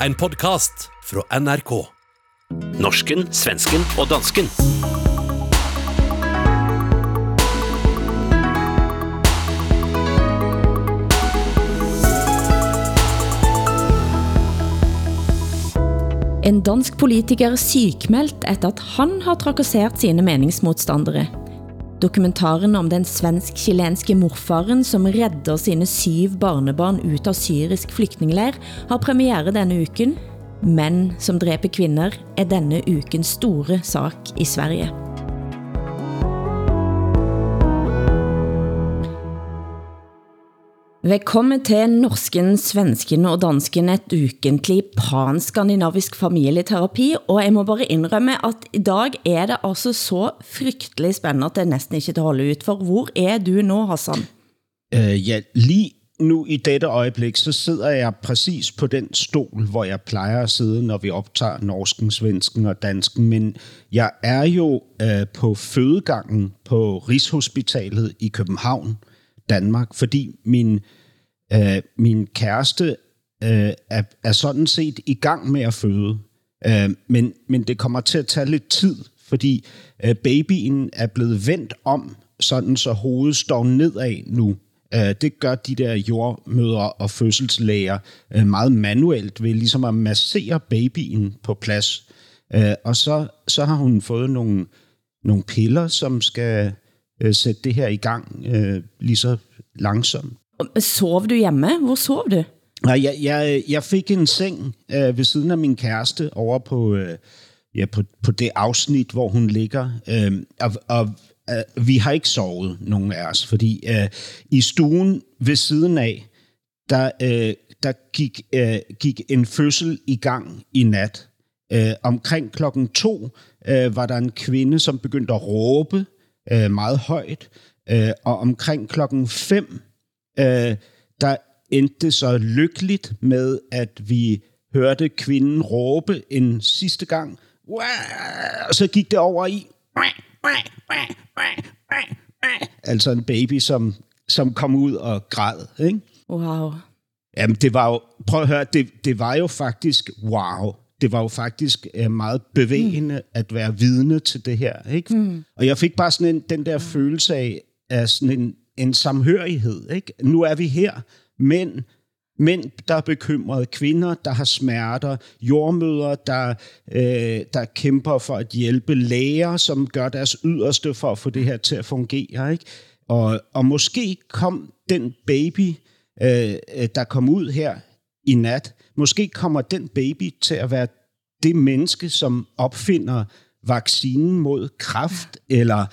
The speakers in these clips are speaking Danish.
En podkast fra NRK. Norsken, svensken og dansken. En dansk politiker sykmeldt etter at han har trakassert sine meningsmodstandere. Dokumentaren om den svensk-chilenske morfaren som redder sine syv barnebarn ut av syrisk flygtningleir har premiere denne uken. Mænd som dræber kvinder er denne ukens store sak i Sverige. Velkommen til Norsken, Svensken og Dansken, et ukentlig pan-skandinavisk familieterapi, og jeg må bare indrømme, at i dag er det altså så frygtelig spændende, at det næsten ikke til at holde ud, for hvor er du nå, Hassan? Uh, ja, lige nu i dette øjeblik, så sidder jeg præcis på den stol, hvor jeg plejer at sidde, når vi optager norsken, svensken og dansken. Men jeg er jo øh, på fødegangen på Rigshospitalet i København, Danmark, fordi min, øh, min kæreste øh, er, er sådan set i gang med at føde. Øh, men, men det kommer til at tage lidt tid, fordi øh, babyen er blevet vendt om, sådan så hovedet står nedad nu. Øh, det gør de der jordmøder og fødselslæger øh, meget manuelt ved ligesom at massere babyen på plads. Øh, og så, så har hun fået nogle, nogle piller, som skal øh, sætte det her i gang øh, lige så langsomt. Sov du hjemme? Hvor sov du? Nej, jeg, jeg, jeg fik en seng øh, ved siden af min kæreste over på, øh, ja, på, på det afsnit, hvor hun ligger. Øh, og, og øh, vi har ikke sovet, nogen af os, fordi øh, i stuen ved siden af, der, øh, der gik, øh, gik en fødsel i gang i nat. Øh, omkring klokken to øh, var der en kvinde, som begyndte at råbe øh, meget højt, øh, og omkring klokken 5, øh, der endte så lykkeligt med, at vi hørte kvinden råbe en sidste gang, og så gik det over i, altså en baby, som, som kom ud og græd. Ikke? Wow. Jamen, det var jo, prøv at høre, det, det var jo faktisk wow. Det var jo faktisk uh, meget bevægende mm. at være vidne til det her. Ikke? Mm. Og jeg fik bare sådan en, den der mm. følelse af, af sådan en, en samhørighed. Ikke? Nu er vi her, mænd, mænd, der er bekymrede, kvinder, der har smerter, jordmøder, der, øh, der kæmper for at hjælpe, læger, som gør deres yderste for at få det her til at fungere. Ikke? Og, og måske kom den baby, øh, øh der kom ud her i nat, måske kommer den baby til at være det menneske, som opfinder vaccinen mod kræft, eller,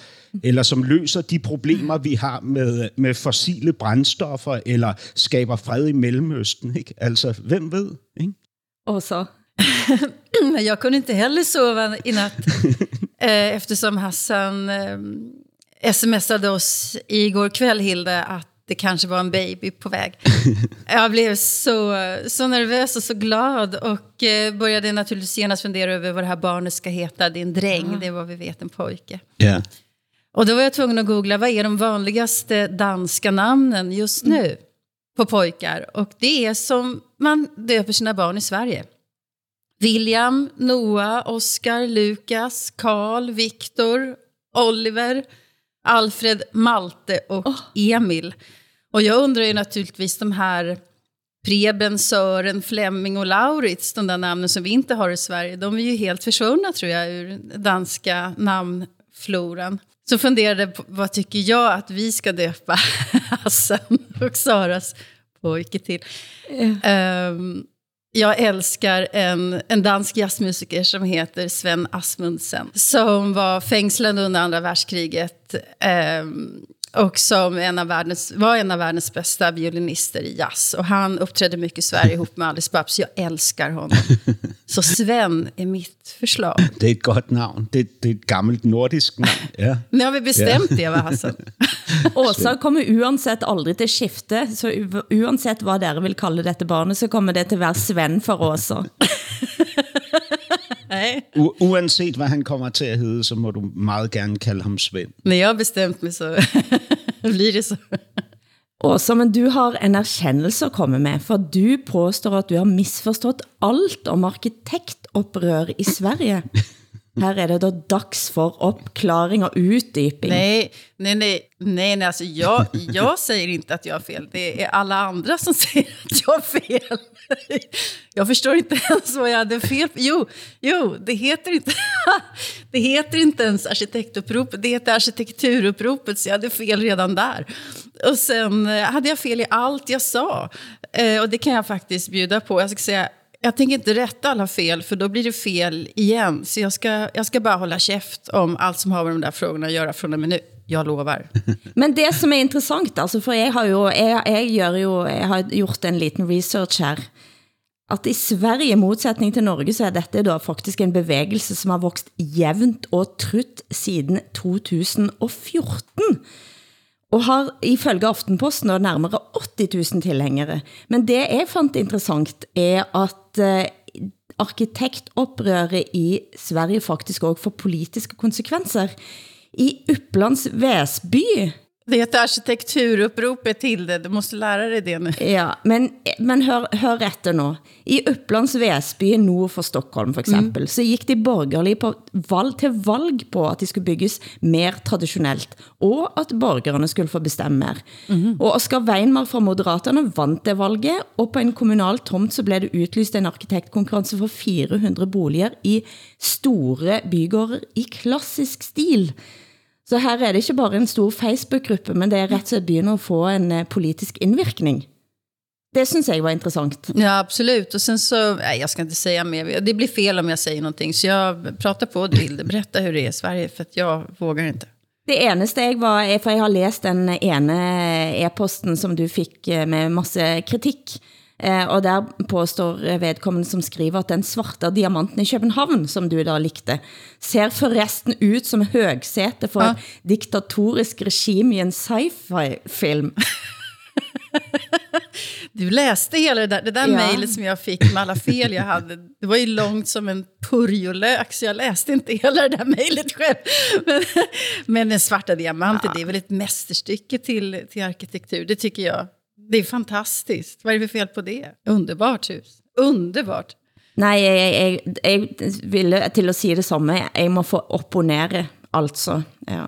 eller som løser de problemer, vi har med, med fossile brændstoffer, eller skaber fred i Mellemøsten. Ikke? Altså, hvem ved? Ikke? Och så? jag kunde inte heller sova i natt eh, eftersom Hassan eh, smsade oss igår kväll, Hilde, att det kanske var en baby på väg. Jag blev så, så nervös och så glad och eh, började naturligtvis genast fundera över vad det här barnet ska heta. Det är en dräng, det är vad vi vet, en pojke. Yeah. Och då var jag tvungen att googla, vad är de vanligaste danska namnen just nu mm. på pojkar? Och det är som man döper sina barn i Sverige. William, Noah, Oscar, Lukas, Karl, Viktor, Oliver, Alfred, Malte och oh. Emil. Och jag undrar ju naturligtvis de här Preben, Sören, Flemming och Laurits, de där namnen som vi inte har i Sverige, de är ju helt försvunna tror jag ur danska namnfloran. Så funderade på vad tycker jag att vi ska döpa Hassan och Saras pojke till. Mm. Um, jag älskar en, en dansk jazzmusiker som heter Sven Asmundsen. Som var fängslad under andra världskriget. Eh, och som en av världens, var en av världens bästa violinister i jazz. Och han uppträdde mycket i Sverige ihop med Alice Babs. Jag älskar honom. Så Sven är mitt förslag. Det är ett gott namn. Det, det är ett gammalt nordisk namn. Ja. Nu har vi bestämt ja. det, va Hassan? Åsa kommer uansett aldrig til skifte, så uansett hvad dere vil kalde dette barnet, så kommer det til at være Sven for Åsa. U- uanset hvad han kommer til at hedde, så må du meget gerne kalde ham Svend. När jag har bestämt mig så blir det så. Åsa, men du har en erkendelse at komme med, for du påstår at du har misforstått alt om arkitektopprør i Sverige. Här är det då dags för uppklaring och utdyping. Nej, nej, nej, nej, nej alltså jag, jag säger inte att jag har fel. Det är alla andra som säger att jag har fel. Jag förstår inte ens vad jag hade fel. Jo, jo, det heter inte, det heter inte ens arkitektuppropet, det heter arkitekturuppropet, så jag hade fel redan där. Och sen eh, hade jag fel i allt jag sa. Eh, och det kan jag faktiskt bjuda på. Jag ska säga, jag tänker inte rätta alla fel, för då blir det fel igen. Så jag ska, jag ska bara hålla käft om allt som har med de där frågorna att göra från och med nu. Jag lovar. Men det som är intressant, alltså, för jeg har jo, jeg, jeg, gör jo, jeg har gjort en liten research här, at i Sverige, i modsætning til Norge, så er dette då faktisk en bevægelse, som har vokst jævnt og trutt siden 2014 og har ifølge Aftenposten og nærmere 80.000 tilhængere. Men det jeg fandt interessant er at eh, arkitektoprøret i Sverige faktisk også får politiske konsekvenser. I Upplands Väsby det heter arkitekturuppropet till det. Du måste lära dig det nu. Ja, men, men hör, hör rätt nu. I Upplands Väsby nord för Stockholm för exempel mm. så gick de borgerlige på valg till valg på att de skulle byggas mer traditionellt, och att borgerne skulle få bestämma. mer. Mm. Och Oskar Weinmar från Moderaterna vant det valget, och på en kommunal tomt så blev det utlyst en arkitektkonkurrens för 400 boliger i stora bygårdar i klassisk stil. Så her er det ikke bare en stor Facebook-gruppe, men det er ret slett at få en eh, politisk indvirkning. Det synes jag var intressant. Ja, absolut. Och sen så, nej, jag ska inte säga mer. Det blir fel om jag säger någonting. Så jag pratar på du vill. Berätta hur det är i Sverige, för att jag vågar inte. Det eneste jeg var, for jeg har læst den ene e-posten, som du fik eh, med masse kritik, Eh, og der påstår vedkommende som skriver, at den svarte diamanten i København, som du da likte, ser forresten ut som høgsete for ja. et diktatorisk regime i en sci-fi-film. Du läste hela det där, det där ja. mejlet som jag fick med alla fel jag hade. Det var ju långt som en purjolök, så jag läste inte hela det där mejlet själv. Men, men den svarta diamanten, ja. det är väl ett mästerstycke till, till arkitektur, det tycker jag. Det är fantastiskt. Vad är det för fel på det? Underbart hus. Underbart. Nej, jeg, jeg, jeg ville til at sige det samme. Jeg må få opponere, altså. Ja.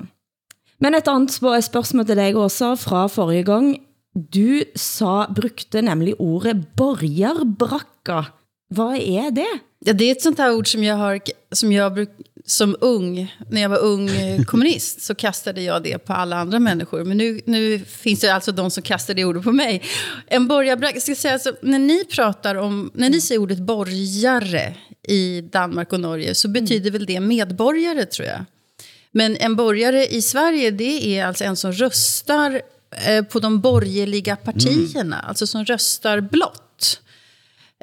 Men et andet spørgsmål til dig også fra forrige gang. Du sa, brugte nemlig ordet borgerbrakka. Hvad er det? Ja, det är ett sånt här ord som jag har, som jag bruk, som ung, när jag var ung eh, kommunist, så kastade jag det på alla andra människor. Men nu, nu finns det alltså de som kastar det ordet på mig. En borgarbragg, jag ska säga alltså, när ni pratar om, när ni säger ordet borgare i Danmark och Norge, så betyder väl det medborgare tror jag. Men en borgare i Sverige, det är alltså en som röstar eh, på de borgerliga partierna, mm. alltså som röstar blått.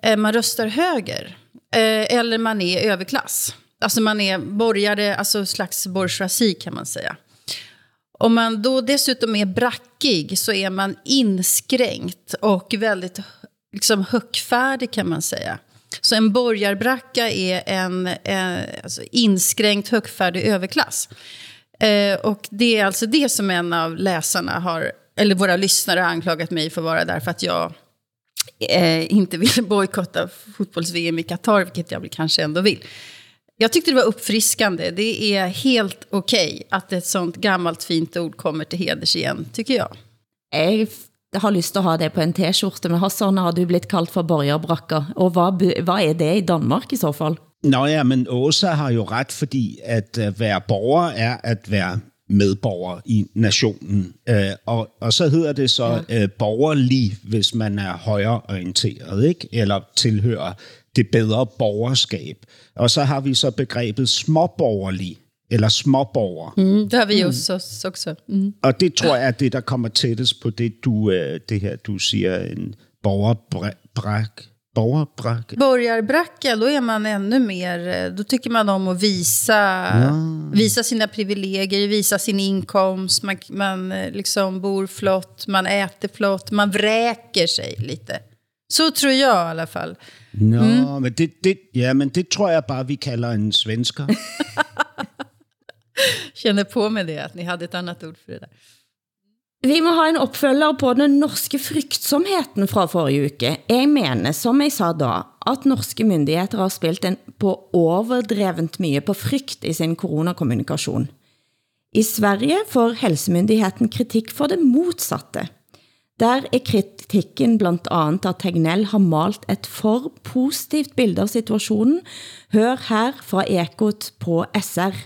Eh, man röstar höger. Eh, eller man är överklass. Alltså man är borgare, alltså slags bourgeoisie kan man säga. Om man då dessutom är brackig så är man inskränkt och väldigt liksom, högfärdig kan man säga. Så en borgarbracka är en eh, alltså inskränkt högfärdig överklass. Eh, och det är alltså det som en av läsarna har, eller våra lyssnare har anklagat mig för att vara därför att jag eh, inte vill bojkotta fotbolls-VM i Qatar, vilket jag kanske ändå vill. Jag tyckte det var uppfriskande. Det är helt okej okay att ett sånt gammalt fint ord kommer till heders igen, tycker jag. Jag har lyst att ha det på en t-skjorte, men Hassan, har du blivit kaldt for borgerbrakker? Og hvad, hvad er det i Danmark i så fall? Nå ja, men Åsa har jo ret, fordi at uh, være borger er at være medborger i nationen. Uh, og, og så hedder det så ja. uh, borgerlig, hvis man er højreorienteret, ikke? eller tilhører det bedre borgerskab. Og så har vi så begrebet småborgerlig, eller småborger. Mm, det har vi jo mm. så, også. Mm. Og det tror jeg er det, der kommer tættest på det, du, øh, det her, du siger, en borgerbræk. Borgerbracka. Borgarbracka, då är man ännu mer, eh, då tycker man om att visa, ja. visa sina privilegier, visa sin inkomst, man, man eh, liksom bor flott, man äter flott, man vräker sig lite. Så tror jag i alla fall. Nå, mm. men det, det, ja, men det tror jag bara vi kalder en svensker. Känner på med det, att ni hade ett annat ord för det där. Vi må ha en opfølger på den norske frygtsomheden fra forrige uke. Jeg mener, som jeg sa da, at norske myndigheter har spilt en på overdrevent mye på frygt i sin coronakommunikation. I Sverige får helsemyndigheten kritik for det motsatte. Der er kritikken blandt andet, at Tegnell har malt et for positivt bilde av situationen. Hør her fra Ekot på SR.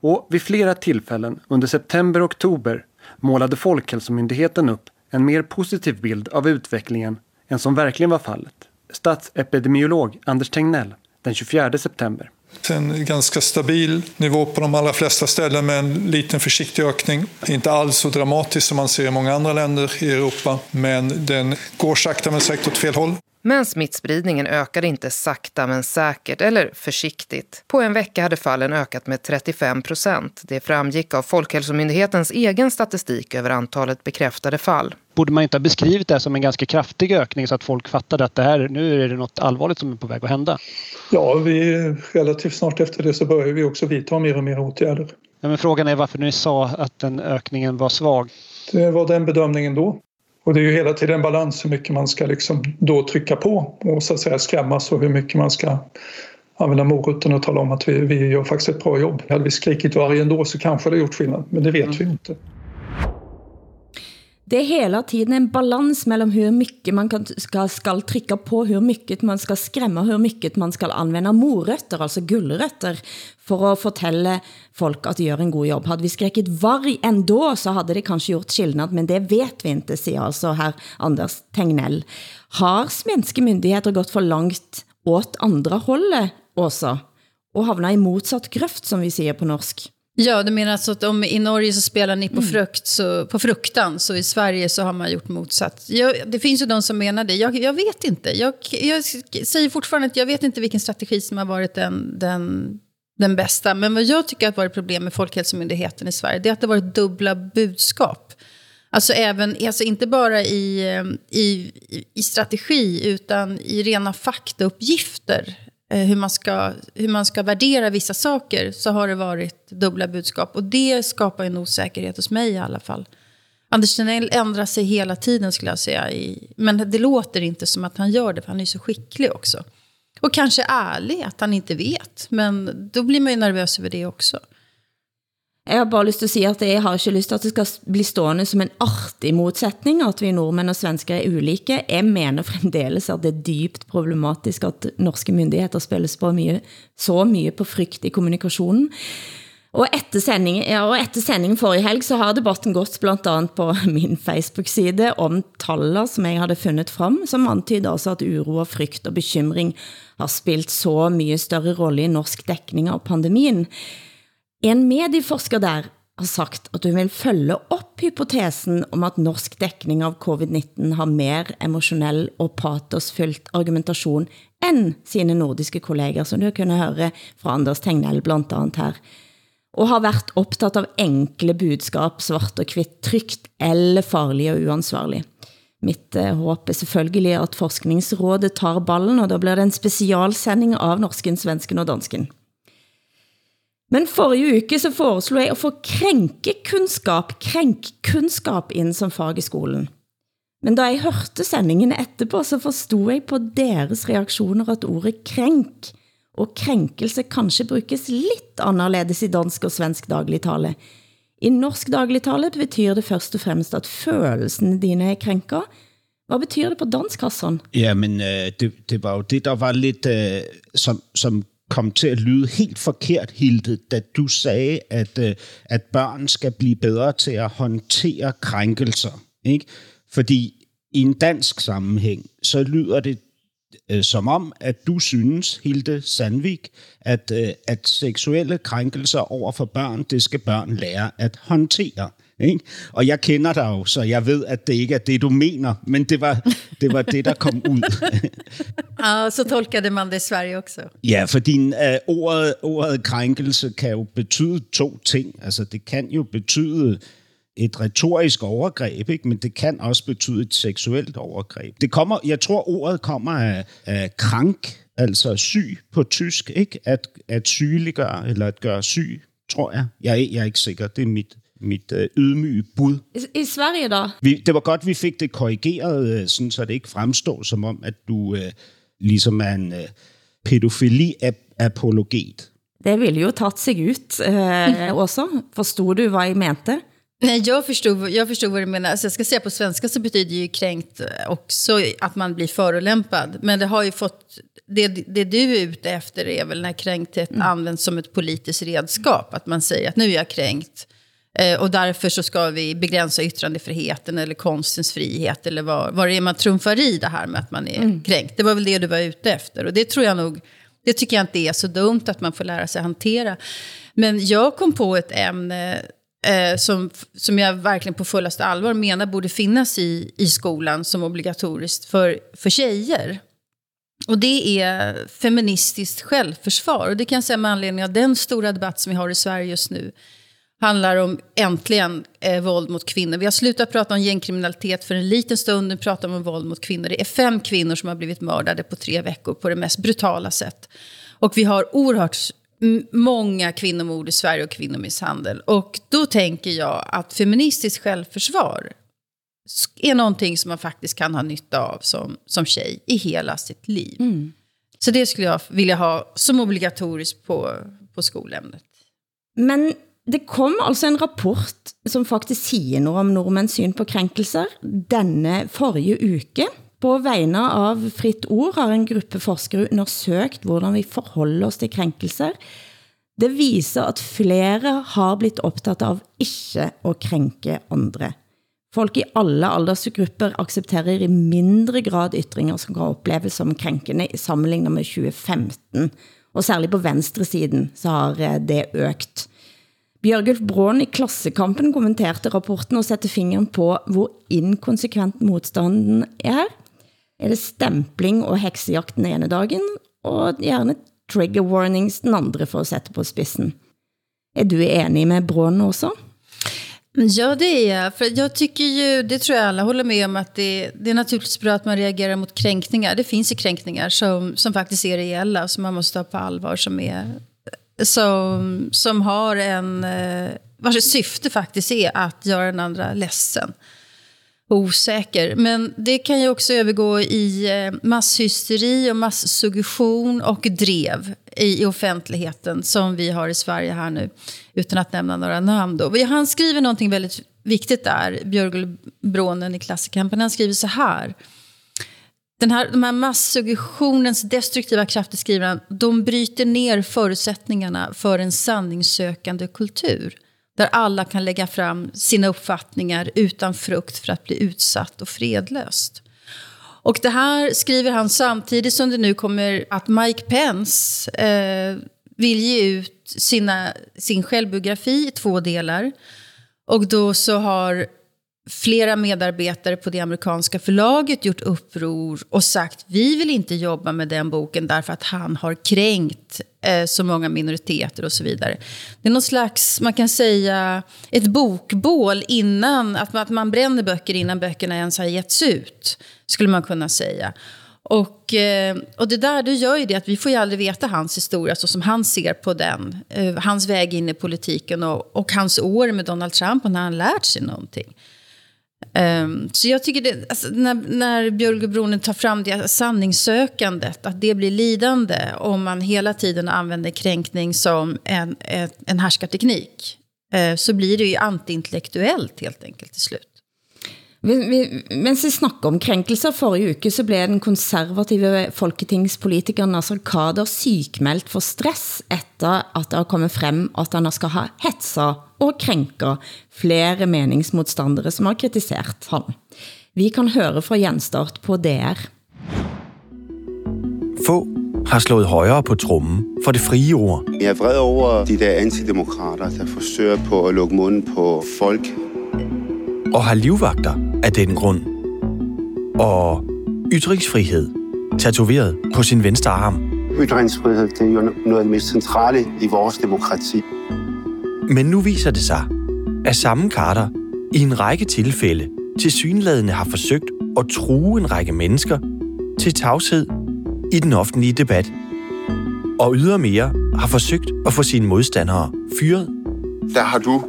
Och vid flera tillfällen under september och oktober målade Folkhälsomyndigheten upp en mer positiv bild av utvecklingen än som verkligen var fallet. Statsepidemiolog Anders Tegnell den 24 september. En ganska stabil nivå på de allra flesta ställen med en liten försiktig ökning. Inte alls så dramatisk som man ser i många andra länder i Europa, men den går sakta men säkert åt fel håll. Men smittspridningen ökade inte sakta men säkert eller försiktigt. På en vecka hade fallen ökat med 35 procent. Det framgick av Folkhälsomyndighetens egen statistik över antalet bekräftade fall. Borde man inte ha beskrivit det som en ganska kraftig ökning så att folk fattade att det här, nu är det något allvarligt som är på väg att hända? Ja, vi, relativt snart efter det så börjar vi också vidta mer och mer åtgärder. Ja, men frågan är varför ni sa att den ökningen var svag. Det var den bedömningen då. Och det är ju hela tiden en balans hur mycket man ska liksom då trycka på och så att säga skrämmas och hur mycket man ska använda moroten och tala om att vi, vi gör faktiskt ett bra jobb. Hade vi skrikit varg ändå så kanske det gjort skillnad, men det vet mm. vi inte. Det är hela tiden en balans mellan hur mycket man kan, ska, ska trycka på, hur mycket man ska skrämma, hur mycket man ska använda morötter, alltså gullrötter, för att fortælle folk att göra en god jobb. Hade vi skräckit varg ändå så hade det kanske gjort skillnad, men det vet vi inte, säger alltså här Anders Tegnell. Har svenska myndigheter gått för långt åt andra hållet också? Och havna i motsatt gröft, som vi säger på norsk? Ja, du menar alltså att om i Norge så spelar ni på, mm. frukt, så, på fruktan, så i Sverige så har man gjort motsatt. Jag, det finns ju de som menar det. Jag, jag vet inte. Jag, jag säger fortfarande att jag vet inte vilken strategi som har varit den, den, den bästa. Men vad jag tycker har varit problem med Folkhälsomyndigheten i Sverige, det är att det har varit dubbla budskap. Alltså, även, alltså inte bara i, i, i strategi, utan i rena faktauppgifter. Eh, hur man, ska, hur man ska värdera vissa saker så har det varit dubbla budskap. Och det skapar en osäkerhet hos mig i alla fall. Anders Tegnell ändrar sig hela tiden skulle jag säga. I, men det låter inte som att han gör det, för han är så skicklig också. Och kanske ärlig, att han inte vet. Men då blir man ju nervös över det också. Jeg har bare lyst til at sige, at jeg har ikke lyst til, at det skal bli stående som en artig modsætning, at vi nordmænd og svensker er ulike. Jeg mener fremdeles, at det er dybt problematisk, at norske myndigheter spilles på mye, så mye på frygt i kommunikationen. Og efter, sendingen, ja, og etter sendingen forrige helg, så har debatten gått blandt andet på min Facebook-side om taller, som jeg havde fundet frem, som antyder altså at uro og frygt og bekymring har spilt så mye større rolle i norsk dækning av pandemien. En medieforsker der har sagt, at hun vil følge op hypotesen om, at norsk dækning av covid-19 har mer emotionell og patosfyldt argumentation end sine nordiske kolleger, som du kunne høre fra Anders Tegnell blandt andet her og har været optaget av enkle budskap, svart og kvitt, trygt eller farlig og uansvarlig. Mitt eh, håb er selvfølgelig at Forskningsrådet tar ballen, og da blir det en specialsending av norsken, svensken og dansken. Men forrige uke så foreslog jeg at få krænkekunskap, kränkkunskap ind som fag i skolen. Men da jeg hørte sendingen etterpå, så forstod jeg på deres reaktioner, at ordet krænk og krænkelse kanskje brukes lidt anderledes i dansk og svensk dagligtale. I norsk dagligtale betyder det først og fremmest, at følelsene dine er krænker. Hvad betyder det på dansk, Hassan? Jamen, øh, eh, det, det var jo det, der var lidt, øh, eh, som, som kom til at lyde helt forkert, Hilde, da du sagde, at, øh, at børn skal blive bedre til at håndtere krænkelser. Ikke? Fordi i en dansk sammenhæng, så lyder det øh, som om, at du synes, Hilde Sandvik, at, øh, at seksuelle krænkelser over for børn, det skal børn lære at håndtere. Ikke? Og jeg kender dig jo, så jeg ved, at det ikke er det, du mener, men det var det, var det der kom ud. ja, så tolkade man det i Sverige også. Ja, fordi uh, ordet, ordet krænkelse kan jo betyde to ting. Altså, det kan jo betyde et retorisk overgreb, ikke? men det kan også betyde et seksuelt overgreb. Det kommer, jeg tror, ordet kommer af, af krank, altså syg på tysk, ikke? At, at sygeliggøre eller at gøre syg, tror jeg. Jeg er, jeg er ikke sikker, det er mit mit øh, ydmyge bud. I, I Sverige da? Vi, det var godt, vi fik det korrigeret, øh, sådan, så det ikke fremstår som om, at du øh, ligesom er en øh, pædofili-apologet. Det ville jo tatt sig ut eh, også. Forstod du, hvad I mente? Nej, jag förstod, jag förstod vad du menar. Alltså jag ska säga på svenska så betyder ju kränkt också att man blir förolämpad. Men det har ju fått... Det, det du är ute efter är väl när kränkthet mm. används som ett politiskt redskap. Att man säger att nu är jag kränkt. Eh, och därför så ska vi begränsa yttrandefriheten eller konstens frihet. Eller vad, vad det är man trumfar i det här med att man är mm. kränkt. Det var väl det du var ute efter. Och det tror jag nog... Det tycker jag inte är så dumt att man får lära sig hantera. Men jag kom på ett ämne eh, som, som jag verkligen på fullaste allvar menar borde finnas i, i skolan som obligatoriskt för, för tjejer. Och det är feministiskt självförsvar. Och det kan jag säga med anledning av den stora debatt som vi har i Sverige just nu. Handlar om äntligen eh, våld mot kvinnor. Vi har slutat prata om gängkriminalitet för en liten stund. Nu pratar vi om våld mot kvinnor. Det är fem kvinnor som har blivit mördade på tre veckor på det mest brutala sätt. Och vi har oerhört många kvinnomord i Sverige och kvinnomisshandel. Och då tänker jag att feministiskt självförsvar är någonting som man faktiskt kan ha nytta av som, som tjej i hela sitt liv. Mm. Så det skulle jag vilja ha som obligatoriskt på, på skolämnet. Men det kom altså en rapport som faktisk siger noget om nordmænds syn på krænkelser denne forrige uke. På vegne av Fritt Ord har en gruppe forskere undersøgt, hvordan vi forholder os til krænkelser. Det viser, at flere har blitt optaget av ikke at krænke andre. Folk i alle aldersgrupper accepterer i mindre grad ytringer, som kan opleves som krænkende sammenlignet med 2015. Og særligt på venstresiden så har det økt. Bjørgulf Brån i Klassekampen kommenterede rapporten og satte fingeren på, hvor inkonsekvent modstanden er er det stempling og heksejagt den ene dagen, og gerne trigger warnings den andre for at sætte på spidsen. Er du enig med Brån också? Ja, det är jag. För jag tycker ju, det tror jag alla håller med om, att det, det är naturligtvis bra att man reagerar mot kränkningar. Det finns ju kränkningar som, som faktiskt är reella och som man måste ta på allvar, som, är, som, som har en, eh, vars syfte faktiskt är att göra den andra ledsen osäker. Men det kan ju också övergå i eh, masshysteri och masssuggestion och drev i, i offentligheten som vi har i Sverige här nu, utan att nämna några namn. Då. Han skriver någonting väldigt viktigt där, Björgul Brånen i Klassikampen. Han skriver så här. Den här, de här masssuggestionens destruktiva krafter, skriver han, de bryter ner förutsättningarna för en sanningssökande kultur där alla kan lägga fram sina uppfattningar utan frukt för att bli utsatt och fredlöst. Och det här skriver han samtidigt som det nu kommer att Mike Pence eh, vill ge ut sina, sin självbiografi i två delar. Och då så har flera medarbetare på det amerikanska förlaget gjort uppror och sagt vi vill inte jobba med den boken därför att han har kränkt eh, så många minoriteter och så vidare. Det är någon slags, man kan säga, ett bokbål innan, att man, att man bränner böcker innan böckerna ens har getts ut, skulle man kunna säga. Och, eh, och det där det gör ju det att vi får ju aldrig veta hans historia så som han ser på den. Eh, hans väg in i politiken och, och hans år med Donald Trump och när han lärt sig någonting. Um, så jag tycker det, alltså, när, när Björgebronen tar fram det sanningssökandet, att det blir lidande om man hela tiden använder kränkning som en, en, en härskarteknik, uh, så blir det ju antiintellektuellt helt enkelt till slut. Mens vi snakker om krænkelser forrige uke, så blev den konservative folketingspolitikeren Nasser Kader sykmeldt for stress efter at det har kommet frem, at han skal ha hetsa og krænker flere meningsmodstandere, som har kritiseret ham. Vi kan høre fra Genstart på DR. Få har slået højere på trummen for det frie ord. Jeg er vred over de der antidemokrater, der forsøger på at lukke munden på folk. Og har livvagter af den grund. Og ytringsfrihed tatoveret på sin venstre arm. Ytringsfrihed det er jo noget af det mest centrale i vores demokrati. Men nu viser det sig, at samme Carter i en række tilfælde til synladende har forsøgt at true en række mennesker til tavshed i den offentlige debat. Og ydermere har forsøgt at få sine modstandere fyret. Der har du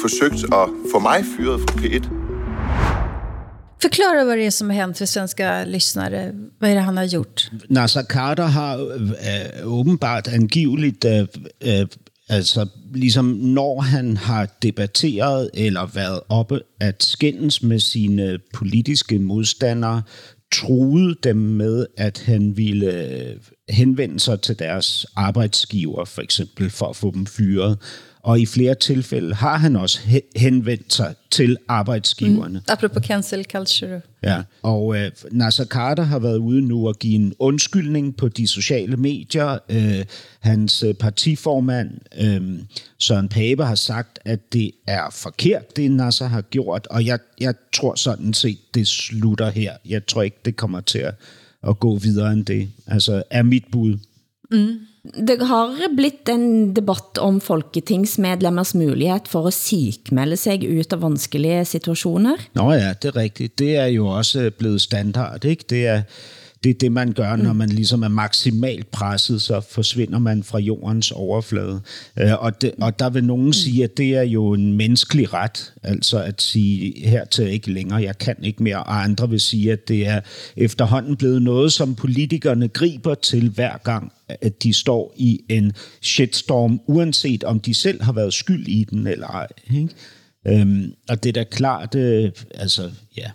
forsøgt at få mig fyret fra P1. Förklara vad det är som har hänt för svenska lyssnare. Vad är det han har gjort? Nasser Carter har øh, åbenbart angiveligt, øh, øh, altså ligesom når han har debatteret eller været oppe at skændes med sine politiske modstandere, truede dem med, at han ville øh, henvende sig til deres arbejdsgiver, for eksempel for at få dem fyret. Og i flere tilfælde har han også henvendt sig til arbejdsgiverne. Mm, apropos cancel culture. Ja, og øh, Nasser Carter har været ude nu og give en undskyldning på de sociale medier. Øh, hans øh, partiformand øh, Søren Pape har sagt, at det er forkert, det Nasser har gjort, og jeg, jeg tror sådan set, det slutter her. Jeg tror ikke, det kommer til at, at gå videre end det. Altså, er mit bud. Mm. Det har blitt en debatt om folketingsmedlemmers mulighed for at sykmelde sig ut af vanskelige situationer. Nå ja, det er rigtigt. Det er jo også blevet standard, ikke? Det er, det er det, man gør, når man ligesom er maksimalt presset, så forsvinder man fra jordens overflade. Øh, og, det, og der vil nogen sige, at det er jo en menneskelig ret, altså at sige hertil ikke længere, jeg kan ikke mere, og andre vil sige, at det er efterhånden blevet noget, som politikerne griber til hver gang, at de står i en shitstorm, uanset om de selv har været skyld i den eller ej. Ikke? Øhm, og det er da klart, øh, altså ja,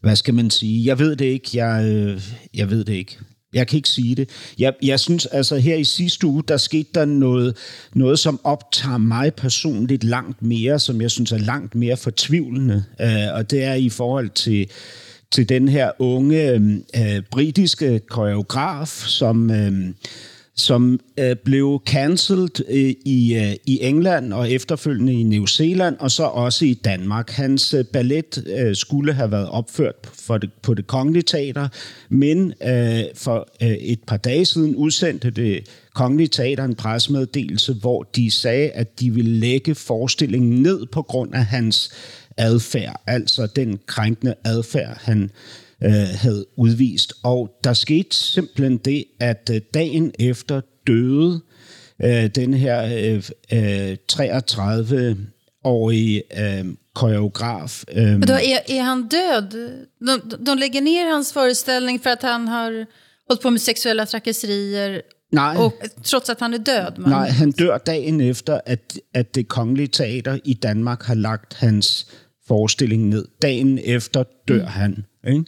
hvad skal man sige? Jeg ved det ikke. Jeg, øh, jeg ved det ikke. Jeg kan ikke sige det. Jeg, jeg synes altså her i sidste uge, der skete der noget, noget som optager mig personligt langt mere, som jeg synes er langt mere fortvivlende. Øh, og det er i forhold til, til den her unge øh, britiske koreograf, som... Øh, som øh, blev cancelled øh, i, øh, i England og efterfølgende i New Zealand, og så også i Danmark. Hans øh, ballet øh, skulle have været opført for det, på det kongelige teater, men øh, for øh, et par dage siden udsendte det kongelige teater en pressemeddelelse, hvor de sagde, at de ville lægge forestillingen ned på grund af hans adfærd, altså den krænkende adfærd, han øh, havde udvist. Og der skete simpelthen det, at øh, dagen efter døde øh, den her øh, øh, 33-årige øh, koreograf. Øh, Då är, är han död? De, de lägger ner hans föreställning för att han har hållit på med sexuella trakasserier Nej. Og, trots at han er død? Man. Nej, han dør dagen efter, at, at det kongelige teater i Danmark har lagt hans forestilling ned. Dagen efter dør mm. han. Ikke?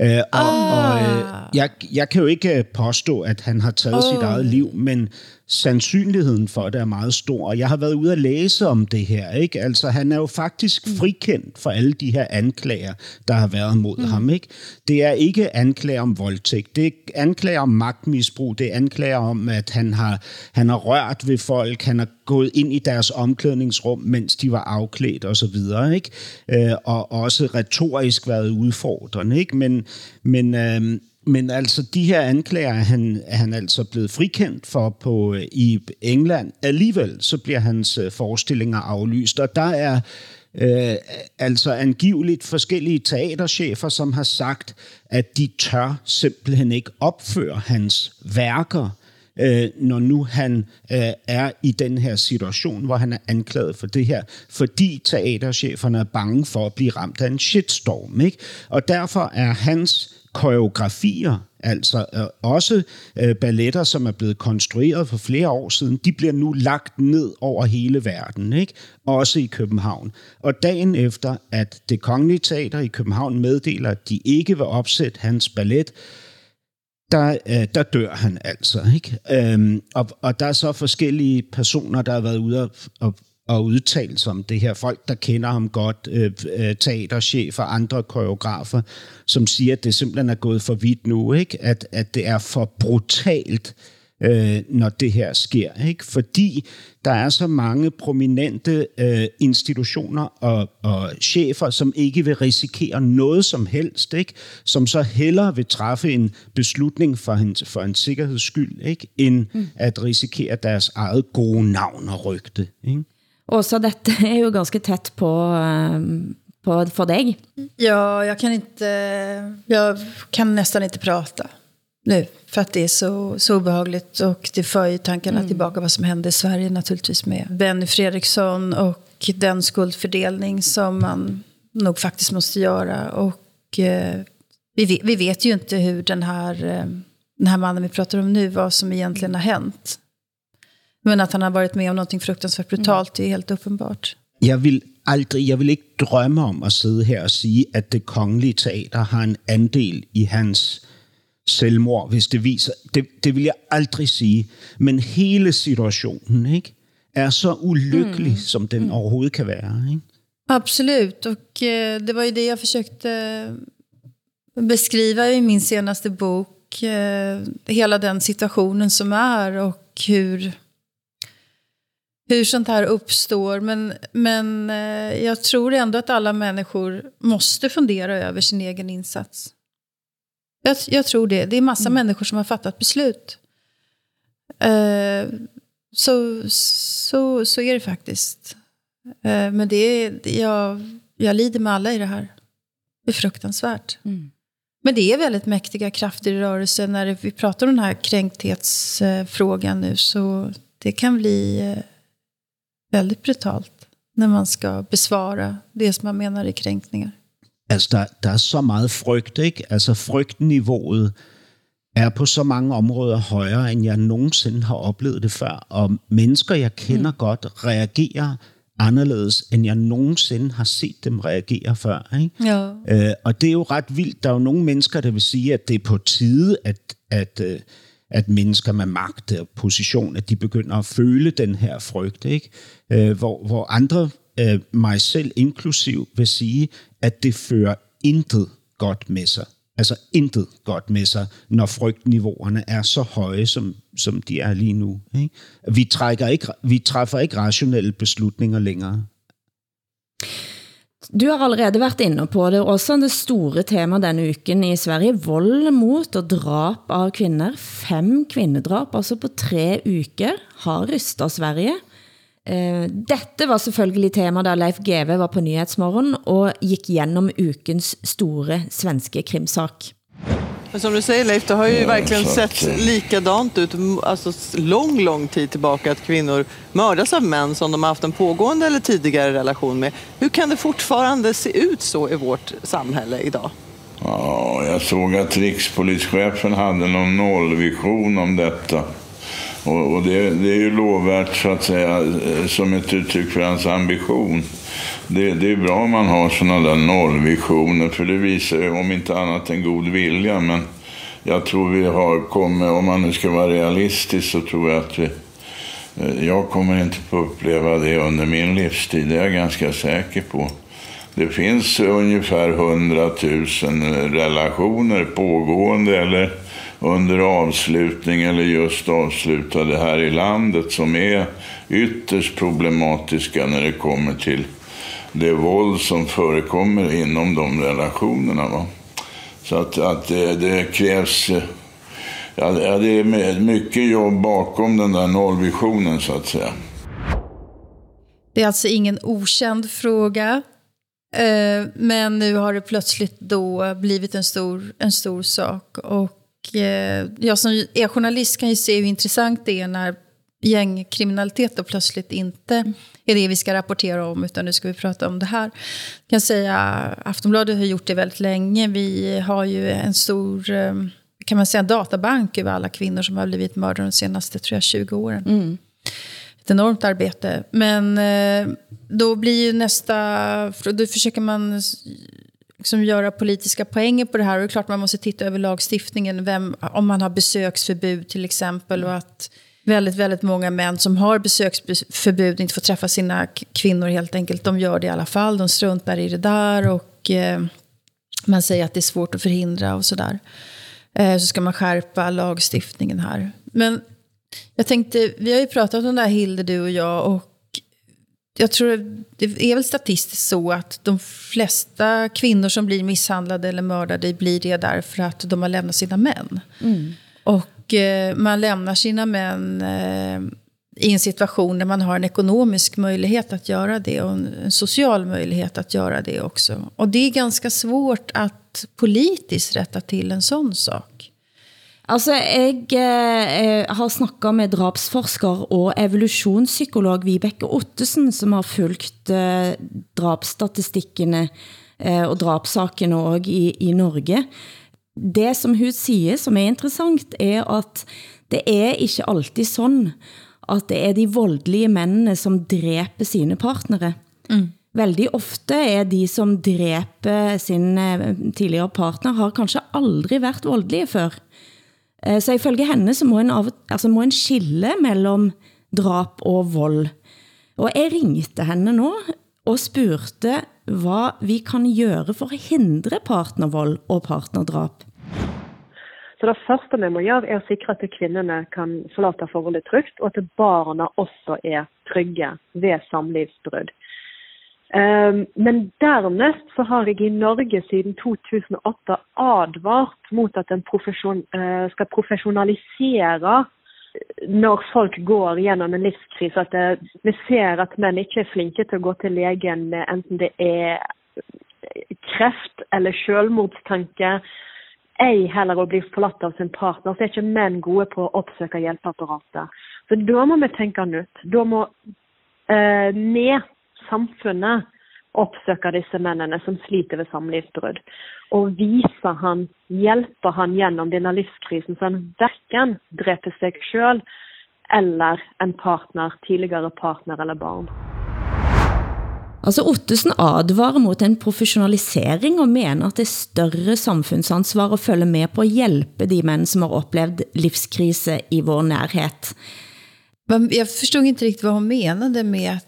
Øh, og, ah. og øh, jeg, jeg kan jo ikke øh, påstå, at han har taget oh. sit eget liv, men sandsynligheden for det er meget stor. Og jeg har været ude at læse om det her. Ikke? Altså, han er jo faktisk mm. frikendt for alle de her anklager, der har været mod mm. ham. Ikke? Det er ikke anklager om voldtægt. Det er anklager om magtmisbrug. Det er anklager om, at han har, han har rørt ved folk. Han har gået ind i deres omklædningsrum, mens de var afklædt og så videre. Ikke? Øh, og også retorisk været udfordrende. Ikke? Men, men øh, men altså, de her anklager er han, han altså blevet frikendt for på, øh, i England. Alligevel så bliver hans øh, forestillinger aflyst, og der er øh, altså angiveligt forskellige teaterchefer, som har sagt, at de tør simpelthen ikke opføre hans værker, øh, når nu han øh, er i den her situation, hvor han er anklaget for det her, fordi teatercheferne er bange for at blive ramt af en shitstorm. Ikke? Og derfor er hans koreografier, altså øh, også øh, balletter, som er blevet konstrueret for flere år siden, de bliver nu lagt ned over hele verden, ikke? også i København. Og dagen efter, at det kongelige teater i København meddeler, at de ikke vil opsætte hans ballet, der, øh, der dør han altså. Ikke? Øhm, og, og der er så forskellige personer, der har været ude og, og og sig om det her. Folk, der kender ham godt, øh, øh, teaterchef og andre koreografer, som siger, at det simpelthen er gået for vidt nu, ikke? At, at det er for brutalt, øh, når det her sker. Ikke? Fordi der er så mange prominente øh, institutioner og, og chefer, som ikke vil risikere noget som helst, ikke? som så hellere vil træffe en beslutning for en, for en sikkerheds skyld, ikke? end mm. at risikere deres eget gode navn og rygte. Ikke? Och så detta är ju ganska tätt på, ehm, på för dig. Ja, jag kan inte, jag kan nästan inte prata nu. För att det är så, så obehagligt och det för ju tankarna mm. tillbaka vad som hände i Sverige naturligtvis med Benny Fredriksson och den skuldfördelning som man nog faktiskt måste göra. Och eh, vi, vet, vi vet ju inte hur den här, eh, den här mannen vi pratar om nu, vad som egentligen har hänt. Men att han har varit med om någonting fruktansvärt brutalt, det är helt uppenbart. Jeg vil aldrig, jeg vil ikke drømme om at sidde her og sige, at det kongelige teater har en andel i hans selvmord, hvis det viser. Det, det vil jeg aldrig sige. Men hele situationen ikke, er så ulykkelig, mm. som den mm. overhovedet kan være. Ikke? Absolut, och eh, det var ju det jag försökte beskriva i min senaste bok. Eh, hela den situationen som är och hur, hur sånt här uppstår. Men, men eh, jag tror ändå att alla människor måste fundera över sin egen insats. Jag, jag tror det. Det är massa mm. människor som har fattat beslut. Eh, så, så, så är det faktiskt. Eh, men det är, jag, jag lider med alla i det här. Det är fruktansvärt. Mm. Men det är väldigt mäktiga krafter i rörelse. När vi pratar om den här kränkthetsfrågan nu så det kan bli eh, väldigt brutalt när man ska besvara det som man menar är kränkningar. Altså, der, der er så meget frygt, ikke? Altså, frygtniveauet er på så mange områder højere, end jeg nogensinde har oplevet det før. Og mennesker, jeg kender mm. godt, reagerer anderledes, end jeg nogensinde har set dem reagere før. Ikke? Øh, og det er jo ret vildt. Der er jo nogle mennesker, der vil sige, at det er på tide, at, at, øh, at mennesker med magt og position, at de begynder at føle den her frygt. Ikke? Øh, hvor, hvor andre, øh, mig selv inklusiv, vil sige, at det fører intet godt med sig. Altså intet godt med sig, når frygtniveauerne er så høje, som, som de er lige nu. Ikke? Vi, trækker ikke, vi træffer ikke rationelle beslutninger længere. Du har allerede været inde på det, også det store tema denne uken i Sverige, vold mot og drap av kvinder. Fem kvindedrab, altså på tre uker, har rystet Sverige. Eh, dette var selvfølgelig tema da Leif GV var på Nyhetsmorgen og gik gennem ukens store svenske krimsak. Men som du säger Leif, det har ju verkligen sett likadant ut alltså lång, lång tid tillbaka att kvinnor mördas av män som de har haft en pågående eller tidigare relation med. Hur kan det fortfarande se ut så i vårt samhälle idag? Ja, jag såg att rikspolischefen hade någon nollvision om detta. Och, och det, det, är ju lovvärt så att säga eh, som ett uttryck för hans ambition. Det, det är bra om man har sådana där nollvisioner för det visar ju om inte annat en god vilja. Men jag tror vi har kommit, om man nu ska vara realistisk så tror jag att vi, eh, jag kommer inte få uppleva det under min livstid, det är jag ganska säker på. Det finns ungefär 100 000 relationer pågående eller under avslutning eller just avslutade här i landet som är ytterst problematiska när det kommer till det våld som förekommer inom de relationerna. Va? Så att, att det, det krävs... Ja, det är mycket jobb bakom den där nollvisionen så att säga. Det är alltså ingen okänd fråga. Eh, men nu har det plötsligt då blivit en stor, en stor sak. Och jag som är journalist kan ju se hur intressant det är när gängkriminalitet då plötsligt inte är det vi ska rapportera om, utan nu ska vi prata om det här. Jag kan säga Aftonbladet har gjort det väldigt länge. Vi har ju en stor eh, kan man säga, databank över alla kvinnor som har blivit mördade de senaste tror jag, 20 åren. Mm. Ett enormt arbete. Men eh, då blir ju nästa... Då försöker man liksom göra politiska poänger på det här. Och det är klart man måste titta över lagstiftningen. Vem, om man har besöksförbud till exempel. Och att väldigt, väldigt många män som har besöksförbud inte får träffa sina kvinnor helt enkelt. De gör det i alla fall. De struntar i det där. Och eh, man säger att det är svårt att förhindra och sådär. Eh, så ska man skärpa lagstiftningen här. Men jag tänkte, vi har ju pratat om det här Hilde, du och jag. Och jag tror det är väl statistiskt så att de flesta kvinnor som blir misshandlade eller mördade blir det därför att de har lämnat sina män. Mm. Och eh, man lämnar sina män eh, i en situation där man har en ekonomisk möjlighet att göra det och en, en social möjlighet att göra det också. Och det är ganska svårt att politiskt rätta till en sån sak. Altså, jeg eh, har snakket med drapsforsker og evolutionspsykolog Vibeke Ottesen, som har fulgt eh, drapsstatistikkene eh, og drapsakene også i, i Norge. Det som hun siger, som er interessant, er at det er ikke alltid sådan, at det er de voldelige mændene, som dræber sine partnere. Mm. Veldig ofte er de, som dræber sin eh, tidligere partner, har kanskje aldrig været voldelige før. Eh, Eh, så ifølge henne så må en, av, altså må en skille mellem drap og vold. Og jeg ringte henne nå og spurgte, hvad vi kan gøre for at hindre partnervold og partnerdrap. Så det første vi må gøre er at sikre at kvinderne kan forlade forholdet trygt, og at barna også er trygge ved samlivsbrud. Ehm, men dernest så har jeg i Norge siden 2008 advart mot at en profesjon, eh, skal professionalisere eh, når folk går gjennom en livskrise. At det, vi ser at menn ikke er flinke til å gå til legen med enten det er kreft eller selvmordstanke, ei heller å bli forlatt av sin partner, så er ikke menn gode på å oppsøke hjelpeapparatet. Så da må vi tenke nytt. Da må eh, ned samfunnet, oppsøke disse mennene som sliter ved samlivsbrudd. Og vise han, hjelpe han gjennom denne livskrisen, så han hverken dreper seg selv eller en partner, tidligere partner eller barn. Altså Ottesen advarer mot en professionalisering og mener at det er større samfundsansvar at følge med på at hjælpe de mænd, som har opplevd livskrise i vår nærhed. Men Jeg forstod ikke riktigt, hvad hun menade med,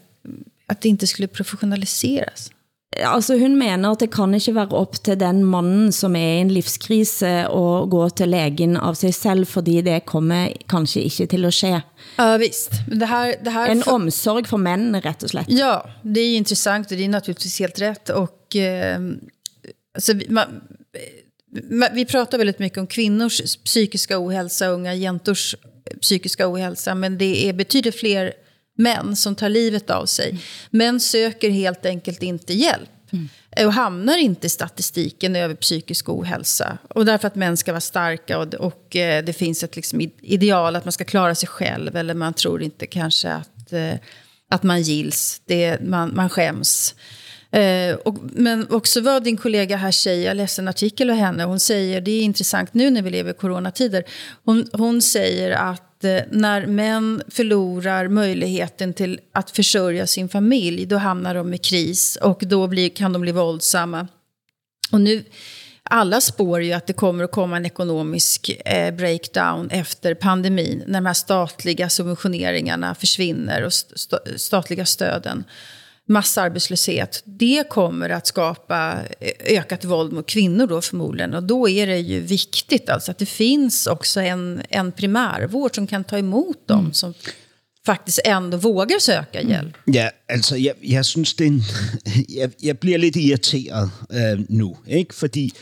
at, det ikke skulle professionaliseres. Altså hun mener at det kan ikke være op til den mannen, som er i en livskrise, at gå til lægen av sig selv, fordi det kommer kanskje ikke til at ske. Ja, visst. Det här, det här En omsorg for mændene, ret og slett. Ja, det är ju intressant och det är naturligtvis helt rätt. Och, eh, alltså, vi- man, man, vi pratar väldigt mycket om kvinnors psykiska ohälsa, unga jentors psykiska ohälsa, men det är betydligt fler män som tar livet av sig. Män söker helt enkelt inte hjälp. Och hamnar inte i statistiken över psykisk ohälsa. Och därför att män ska vara starka och, och eh, det finns ett liksom id- ideal att man ska klara sig själv. Eller man tror inte kanske att, eh, att man gills, det, man, man skäms. Eh, och, men också vad din kollega här säger, jag läste en artikel av henne, hon säger, det är intressant nu när vi lever i coronatider, hon, hon säger att Eh, när män förlorar möjligheten till att försörja sin familj, då hamnar de i kris och då blir, kan de bli våldsamma. Och nu, alla spår ju att det kommer att komma en ekonomisk eh, breakdown efter pandemin, när de här statliga subventioneringarna försvinner och st- statliga stöden massarbetslöshet, det kommer att skapa eh, ökat våld mot kvinnor då förmodligen. Och då är det ju viktigt alltså att det finns också en, en primärvård som kan ta emot dem som faktiskt ändå vågar söka hjälp. Ja, altså, jeg, jeg synes, det en, jeg, jeg bliver lidt irriteret øh, nu, ikke? Fordi,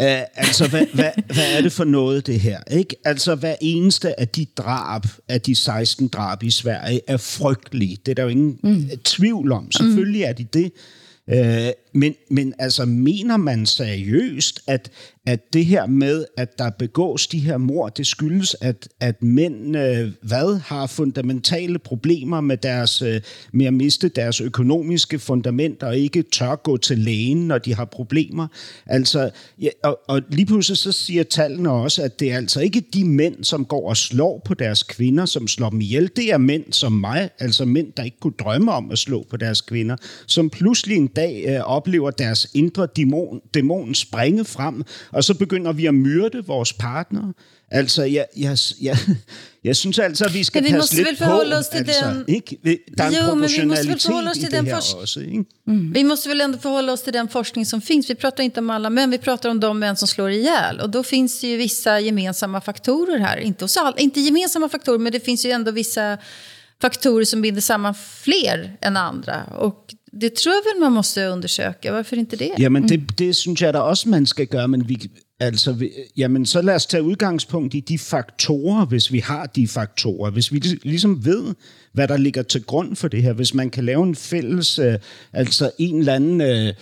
øh, altså, hvad, hvad, hvad er det for noget, det her, ikke? Altså, hver eneste af de drab, af de 16 drab i Sverige, er frygtelige. Det er der jo ingen mm. tvivl om. Selvfølgelig er de det. Øh, men, men altså, mener man seriøst, at, at det her med, at der begås de her mord, det skyldes, at, at mænd, øh, hvad, har fundamentale problemer med, deres, øh, med at miste deres økonomiske fundament, og ikke tør gå til lægen, når de har problemer. Altså, ja, og, og lige pludselig så siger tallene også, at det er altså ikke de mænd, som går og slår på deres kvinder, som slår dem ihjel. Det er mænd som mig, altså mænd, der ikke kunne drømme om at slå på deres kvinder, som pludselig en dag øh, oplever deres indre dæmon, dæmon springe frem, og så begynder vi at myrde vores partnere. Altså, jeg, jeg, jeg, jeg synes altså, at vi skal Men vi passe måste lidt förhålla oss på. till Altså, den- ikke? Der er en Jo, vi måste väl proportionalitet förhålla oss i det den her forsk- også. Ikke? Vi måste väl ändå förhålla oss till den forskning som finns. Vi pratar inte om alla män, vi pratar om de män som slår ihjäl. Och då finns ju vissa gemensamma faktorer här. Inte, hos all, inte gemensamma faktorer, men det finns ju ändå vissa faktorer som binder samman fler än andra. Och det tror väl man måste undersöka. Varför inte det? Jamen, det, det synes jeg da også, man skal gøre, men vi, Altså, vi- jamen, så lad os tage udgangspunkt i de faktorer, hvis vi har de faktorer. Hvis vi lig- ligesom ved, hvad der ligger til grund for det her. Hvis man kan lave en fælles, øh, altså en eller anden øh,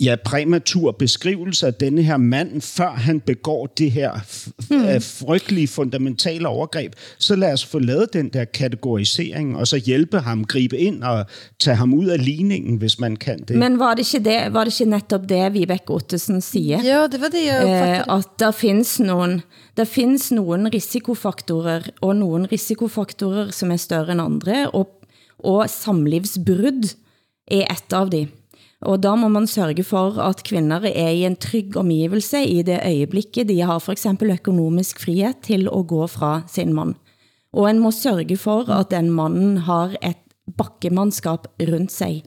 ja, præmatur beskrivelse af denne her mand, før han begår det her f- øh, frygtelige fundamentale overgreb, så lad os få lavet den der kategorisering, og så hjælpe ham, gribe ind og tage ham ud af ligningen, hvis man kan det. Men var det ikke, det, var det ikke netop det Vibeke Ottesen siger? Ja, det var det jeg uppfattede. Eh, at der findes nogen, der findes nogen risikofaktorer, og nogen risikofaktorer som er større end andre, og, og samlivsbrud er et av de. Og da må man sørge for, at kvinder er i en trygg omgivelse i det øjeblikket de har for eksempel økonomisk frihed til at gå fra sin mand. Og en må sørge for, at den mannen har et bakkemandskab rundt sig.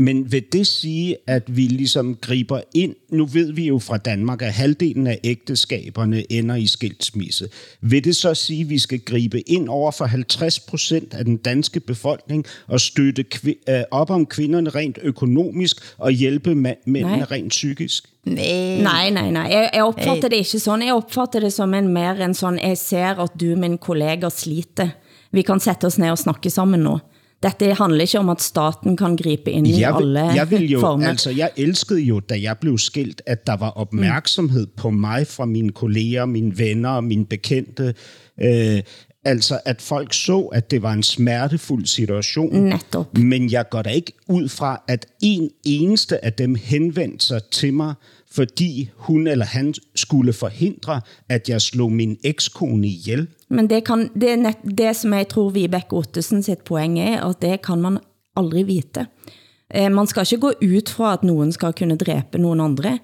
Men vil det sige, at vi ligesom griber ind? Nu ved vi jo fra Danmark, at halvdelen af ægteskaberne ender i skilsmisse. Vil det så sige, at vi skal gribe ind over for 50 procent af den danske befolkning og støtte øh, op om kvinderne rent økonomisk og hjælpe mændene Nej. rent psykisk? Nej. Nej, nej, nej. Jeg, jeg opfatter det ikke sådan. Jeg opfatter det som en mer en sådan, jeg ser at du, min kollega, sliter. Vi kan sætte os ned og snakke sammen nu. Dette handler ikke om, at staten kan gribe ind i jeg, vil, alle jeg vil jo, former. altså jeg elskede jo, da jeg blev skilt, at der var opmærksomhed mm. på mig fra mine kolleger, mine venner mine bekendte. Øh, altså at folk så, at det var en smertefuld situation. Netop. Men jeg går da ikke ud fra, at en eneste af dem henvendte sig til mig, fordi hun eller han skulle forhindre, at jeg slog min ekskone ihjel. Men det, kan, det, er net, det som jeg tror Vibeke Ottesen sitt poeng er, at det kan man aldrig vite. Eh, man skal ikke gå ut fra, at nogen skal kunne dræbe nogen andre,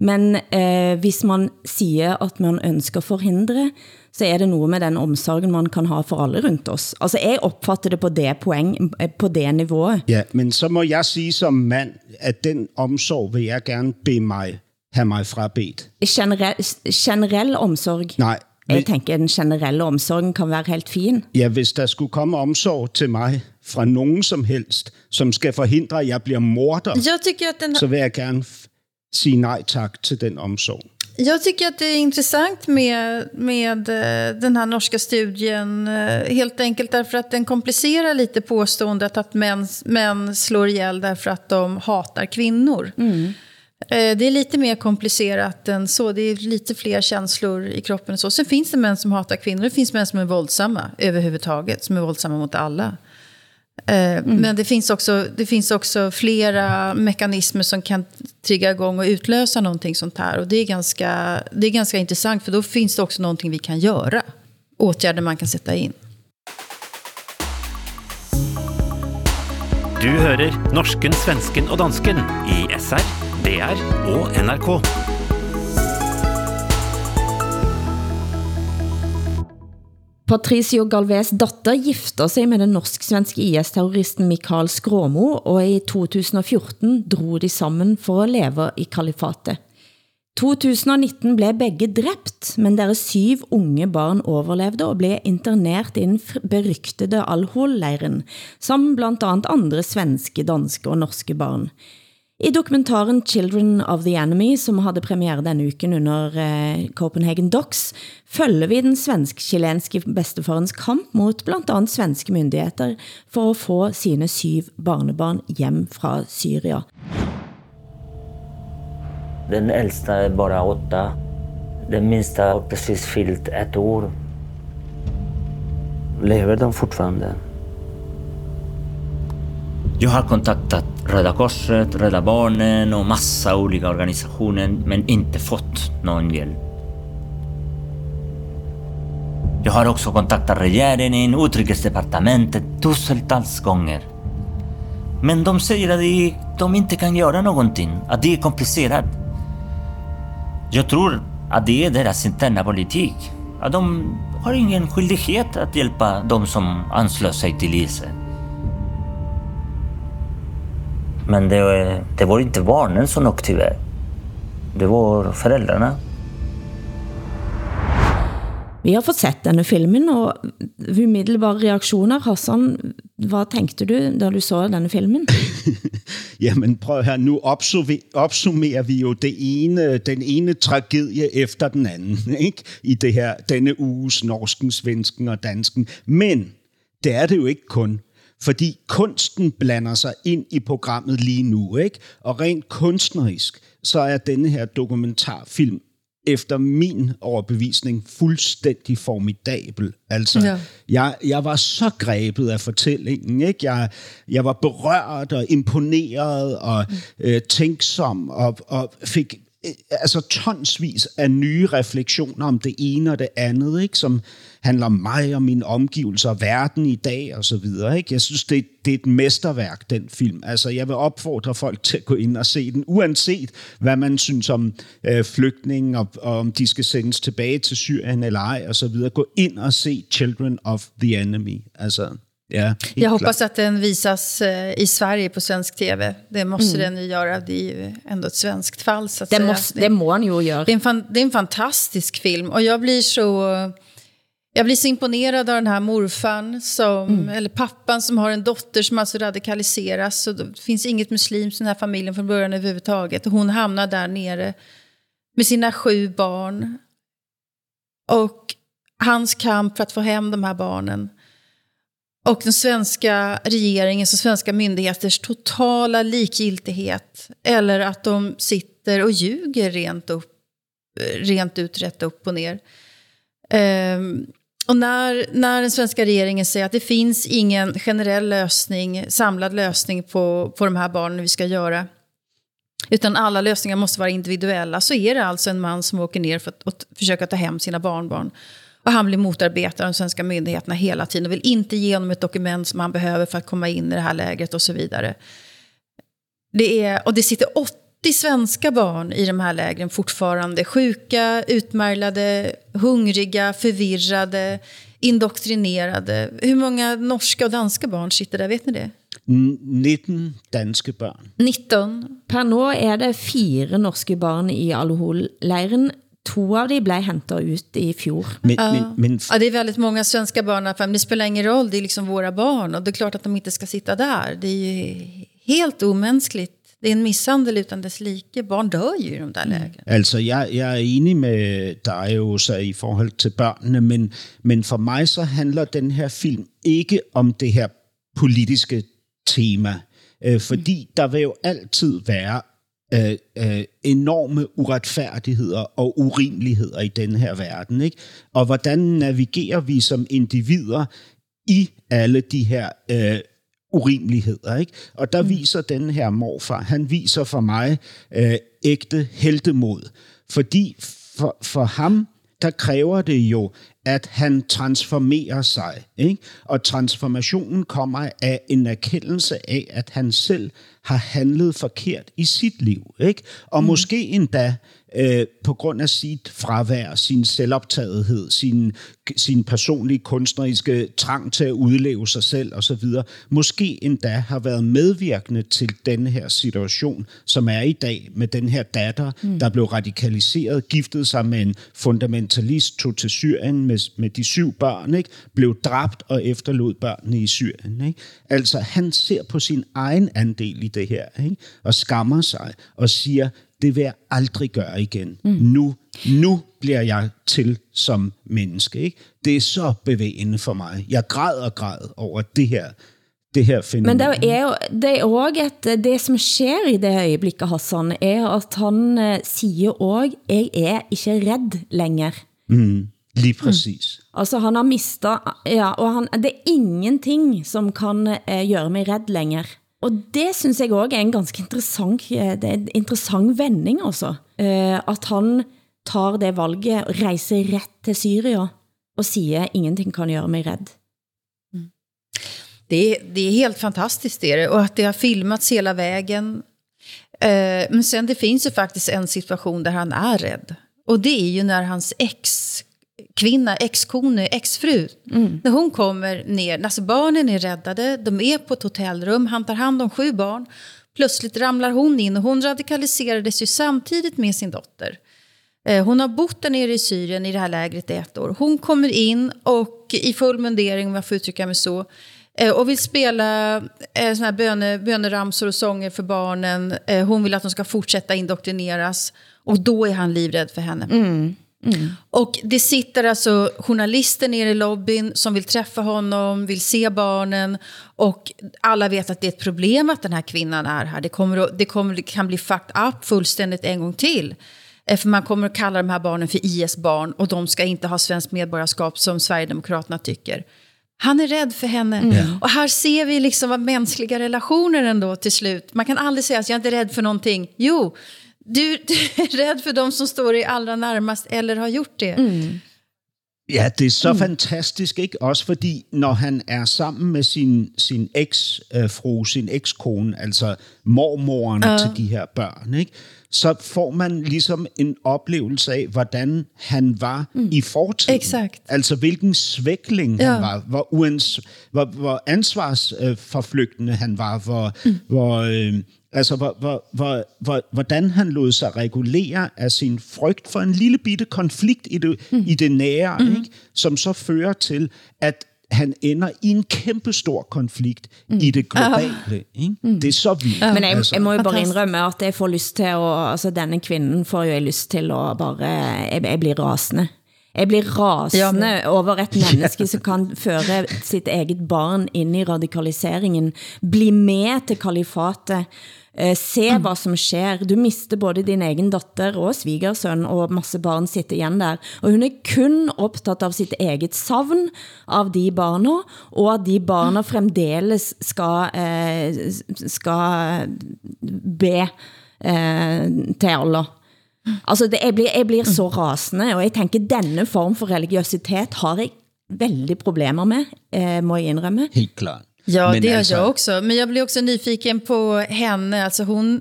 men eh, hvis man siger, at man ønsker forhindre, så er det noget med den omsorgen, man kan ha for alle rundt oss. Altså, jeg opfatter det på det poeng, eh, på det niveauet. Ja, men så må jeg sige som mand, at den omsorg vil jeg gerne bede mig, have mig frabedt. Generell, generell omsorg. Nej, Jeg tænker, at den generelle omsorgen kan være helt fin. Ja, hvis der skulle komme omsorg til mig fra nogen som helst, som skal forhindre, at jeg bliver morder, Jag tycker att den så vil jeg gerne sige nej tak til den omsorg. Jag tycker att det är intressant med, med eh, den här norska studien. eh, Helt enkelt därför att den komplicerar lite påståendet att män, män slår ihjäl därför att de hatar kvinnor. Eh, Det är lite mer komplicerat än så. Det är lite fler känslor i kroppen. Och så. Sen finns det män som hatar kvinnor. Det finns män som är våldsamma överhuvudtaget. Som är våldsamma mot alla. Eh, Men det finns, också, det finns också flera mekanismer som kan trigga igång och utlösa någonting sånt här. Och det är, ganska, det är ganska intressant för då finns det också någonting vi kan göra. Åtgärder man kan sätta in. Du hører norsken, svensken og dansken i SR, DR og NRK. Patricio Galvez datter gifter sig med den norsk-svenske IS-terroristen Mikael Skråmo, og i 2014 drog de sammen for at leve i kalifatet. 2019 blev begge dræbt, men deres syv unge barn overlevde og blev internert i den fr- berygtede Al-Hol-leiren, sammen blandt andet andre svenske, danske og norske barn. I dokumentaren Children of the Enemy, som havde premiere denne uken under eh, Copenhagen Docs, følger vi den svensk-chilenske bestefarens kamp mot blandt andet svenske myndigheter for at få sine syv barnebarn hjem fra Syria. Den äldsta är bara åtta. Den minsta har precis fyllt ett år. Lever de fortfarande? Jag har kontaktat Röda Korset, Rädda Barnen och massa olika organisationer men inte fått någon hjälp. Jag har också kontaktat regeringen, utrikesdepartementet tusentals gånger. Men de säger att de, de inte kan göra någonting, att det är komplicerat. Jag tror att det är deras interna politik. Att de har ingen skyldighet att hjälpa de som anslöt sig till IS. Men det, det var inte barnen som åkte tyvärr. Det var föräldrarna. Vi har fått sett denne filmen, og umiddelbare reaktioner. Hassan, hvad tænkte du, da du så denne filmen? Jamen prøv her, nu opsummerer vi jo det ene, den ene tragedie efter den anden, ikke? I det her, denne uges norsken, svensken og dansken. Men det er det jo ikke kun. Fordi kunsten blander sig ind i programmet lige nu, ikke? Og rent kunstnerisk, så er denne her dokumentarfilm efter min overbevisning fuldstændig formidabel. Altså, ja. jeg, jeg var så grebet af fortællingen. Ikke? Jeg, jeg var berørt og imponeret og øh, tænksom og, og fik Øh, altså tonsvis af nye refleksioner om det ene og det andet, ikke? som handler om mig og mine omgivelser, verden i dag og så videre. Ikke? Jeg synes, det, det er et mesterværk, den film. Altså, jeg vil opfordre folk til at gå ind og se den, uanset hvad man synes om øh, flygtninge, og, og om de skal sendes tilbage til Syrien eller ej, og så videre. Gå ind og se Children of the Enemy. Altså, Ja, jag hoppas att den visas eh, i Sverige på svensk tv. Det måste mm. den ju göra. Det är ju ändå ett svenskt fall. Så att det, säga. måste, det må han ju göra. Det är, en fan, det är en fantastisk film. Och jag blir så jag blir så imponerad av den här morfan, som, mm. eller pappan som har en dotter som alltså radikaliseras. Så det finns inget muslims i den här familjen från början överhuvudtaget. Och hon hamnar där nere med sina sju barn. Och hans kamp för att få hem de här barnen. Och den svenska regeringens och svenska myndigheters totala likgiltighet. Eller att de sitter och ljuger rent, upp, rent ut, rätt upp och ner. Um, och när, när den svenska regeringen säger att det finns ingen generell lösning, samlad lösning på, på de här barnen vi ska göra, utan alla lösningar måste vara individuella, så är det alltså en man som åker ner för att, att försöka ta hem sina barnbarn. Och han blir motarbetad av de svenska myndigheterna hela tiden och vill inte ge honom ett dokument som han behöver för att komma in i det här lägret och så vidare. Det är, och det sitter åtta 80 svenska barn i de här lägren fortfarande. Sjuka, utmärglade, hungriga, förvirrade, indoktrinerade. Hur många norska och danska barn sitter där, vet ni det? 19 danske barn. 19. Per nå er det fire norske barn i Al-Hol-lejren. To av de blev hentet ut i fjor. Men, ja. men, men... ja, det är väldigt många svenska barn. Men det spelar ingen roll, det är liksom våra barn. Och det är klart att de inte ska sitta där. Det är ju helt omänskligt det er en misshandel utan dess like. Barn dør jo i de der læger. Mm. Altså, jeg, jeg er enig med dig så i forhold til børnene, men, men for mig så handler den her film ikke om det her politiske tema, øh, fordi mm. der vil jo altid være øh, øh, enorme uretfærdigheder og urimeligheder i den her verden. Ikke? Og hvordan navigerer vi som individer i alle de her øh, urimeligheder. Ikke? Og der mm. viser den her morfar, han viser for mig øh, ægte heldemod. Fordi for, for ham, der kræver det jo, at han transformerer sig. Ikke? Og transformationen kommer af en erkendelse af, at han selv har handlet forkert i sit liv. Ikke? Og mm. måske endda øh, på grund af sit fravær, sin selvoptagethed, sin, sin personlige kunstneriske trang til at udleve sig selv osv., måske endda har været medvirkende til den her situation, som er i dag med den her datter, mm. der blev radikaliseret, giftede sig med en fundamentalist, tog til Syrien med, med de syv børn, ikke? blev dræbt og efterlod børnene i Syrien. Ikke? Altså, han ser på sin egen andel i det her, ikke? og skammer sig og siger, det vil jeg aldrig gøre igen. Mm. Nu, nu bliver jeg til som menneske. Ikke? Det er så bevægende for mig. Jeg græder og græder over det her det her fænomen. Men det er jo det er også at det som sker i det øjeblikket, Hassan, er at han uh, siger også, jeg er ikke redd længere. Mm, lige præcis. Mm. Altså han har mistet, ja, og han, det er ingenting, som kan uh, gøre mig redd længere. Og det synes jeg også er en ganske interessant, eh, det er en interessant vending også. Eh, at han tar det valget og rejser ret til Syria og siger, ingenting kan gøre mig rädd. Mm. Det, det är helt fantastiskt det är det. Och att det har filmats hela vägen. Eh, men sen det finns ju faktiskt en situation där han är rädd. Och det är ju när hans ex kvinna, ex-kone, ex-fru. Mm. När hon kommer ner, alltså barnen är räddade, de är på ett hotellrum, han tar hand om sju barn. Plötsligt ramlar hon in och hon radikaliserades ju samtidigt med sin dotter. Eh, Hon har bott där nere i Syrien i det här lägret i ett år. Hon kommer in och i full mundering, om jag får uttrycka mig så, eh, och vill spela eh, såna här böne, böneramsor och sånger för barnen. Hon vill att de ska fortsätta indoktrineras. Och då är han livrädd för henne. Och det sitter alltså journalister nere i lobbyn som vill träffa honom, vill se barnen. Och alla vet att det är ett problem att den här kvinnan är här. Det, kommer att, det, kommer, det kan bli fucked up fullständigt en gång till. Eh, För man kommer att kalla de här barnen för IS-barn och de ska inte ha svenskt medborgarskap som Sverigedemokraterna tycker. Han är rädd för henne. Och här ser vi liksom vad mänskliga relationer ändå till slut. Man kan aldrig säga att jag är inte rädd för någonting. Jo, du, du är rädd för de som står dig allra närmast eller har gjort det. Ja, det er så mm. fantastisk, ikke? Også fordi, når han er sammen med sin, sin eksfru, sin ekskone, altså mormoren Ja. til de her børn, ikke? så får man ligesom en oplevelse af, hvordan han var mm. i fortiden. Exakt. Altså, hvilken svækling Ja. han var, hvor, uans, hvor, hvor ansvarsforflygtende han var, hvor, mm. hvor, øh, altså, hvor, hvor, hvor, hvor, hvordan han lod sig regulere af sin frygt for en lille bitte konflikt i det, mm. i det nære, mm. ikke? som så fører til, at han ender i en kæmpe stor konflikt mm. i det globale. Ikke? Mm. Det er så vildt. Men jeg, jeg må jo bare indrømme, at jeg får lyst til å, altså denne kvinden får jo jeg lyst til å bare, jeg, jeg blir rasende. Jeg blir rasende Ja, over et menneske som kan føre sitt eget barn ind i radikaliseringen, bli med til kalifatet, eh, se hvad som sker. Du mister både din egen datter og svigersøn, og masse barn sitter igen der. Og hun er kun optaget av sitt eget savn av de barna, og at de barna fremdeles skal, eh, skal be eh, til Allah. Altså, det, jeg, blir, jeg blir så rasende, og jeg tænker, denne form for religiøsitet har jeg väldigt problemer med, eh, må jeg indrømme. Helt klart. Ja, Men det gör alltså- jag också. Men jag blir också nyfiken på henne. Alltså hon,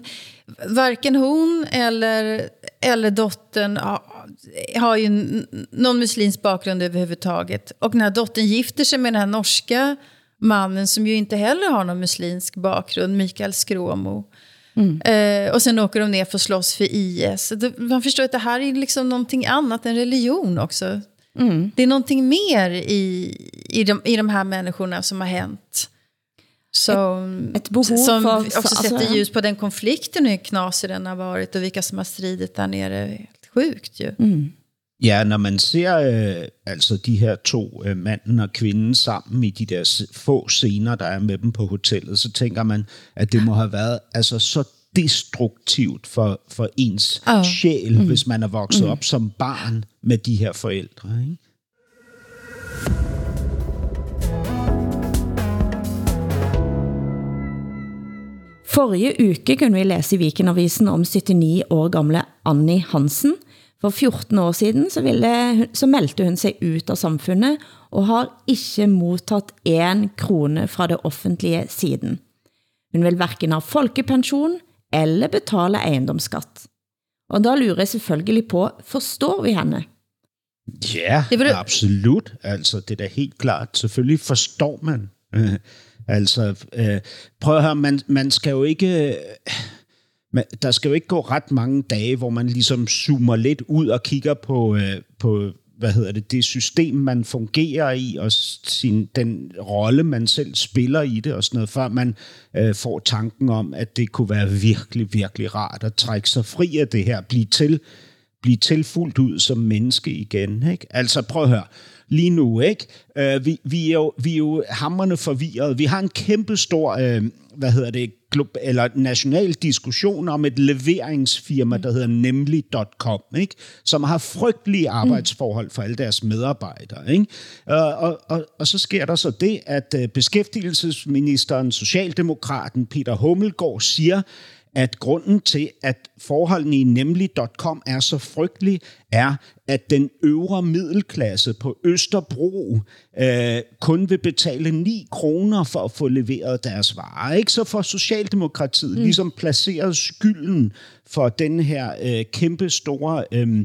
varken hon eller, eller dottern har, har ju någon muslimsk bakgrund överhuvudtaget. Och när dottern gifter sig med den här norska mannen som ju inte heller har någon muslimsk bakgrund, Mikael Skråmo. Eh, och sen åker de ner för att slåss för IS. Man förstår att det här är liksom någonting annat än religion också. Det är någonting mer i, i, de, i de här människorna som har hänt. Som, ett behov som för- också för- sätter alltså, ljus på den konflikten hur knasig den har varit och vilka som har stridit där nere. Helt sjukt ju. Ja, når man ser øh, altså de her to, øh, manden og kvinden sammen i de der få scener, der er med dem på hotellet, så tænker man, at det må have været altså så destruktivt for, for ens oh. sjæl, Mm. mm. hvis man er vokset Mm. mm. op som barn med de her forældre. Ikke? Forrige uke kunne vi læse i Vikenavisen om 79 år gamle Annie Hansen. For 14 år siden så, ville, så meldte hun sig ut av samfundet og har ikke modtaget en krone fra det offentlige siden. Hun vil hverken ha folkepension eller betale ejendomsskatt. Og da lurer jeg selvfølgelig på, forstår vi henne? Ja, Det vil du- absolut. Altså, det er da helt klart. Selvfølgelig forstår man. Altså, øh, prøv at høre, man, man skal jo ikke... Øh, man, der skal jo ikke gå ret mange dage, hvor man ligesom zoomer lidt ud og kigger på, øh, på hvad hedder det, det system, man fungerer i, og sin, den rolle, man selv spiller i det, og sådan noget, før man øh, får tanken om, at det kunne være virkelig, virkelig rart at trække sig fri af det her, blive til blive til fuldt ud som menneske igen. Ikke? Altså prøv at høre, lige nu, ikke? Øh, vi, vi, er jo, vi er jo hammerne forvirret. Vi har en kæmpe stor, øh, hvad hedder det, glob- eller national diskussion om et leveringsfirma, der hedder nemlig.com, ikke? som har frygtelige arbejdsforhold for alle deres medarbejdere. Ikke? Øh, og, og, og så sker der så det, at øh, beskæftigelsesministeren, Socialdemokraten Peter Hummelgaard siger, at grunden til, at forholdene i nemlig.com er så frygtelige, er, at den øvre middelklasse på Østerbro øh, kun vil betale 9 kroner for at få leveret deres varer. Ikke? Så får Socialdemokratiet mm. ligesom placeret skylden for den her øh, kæmpe store øh,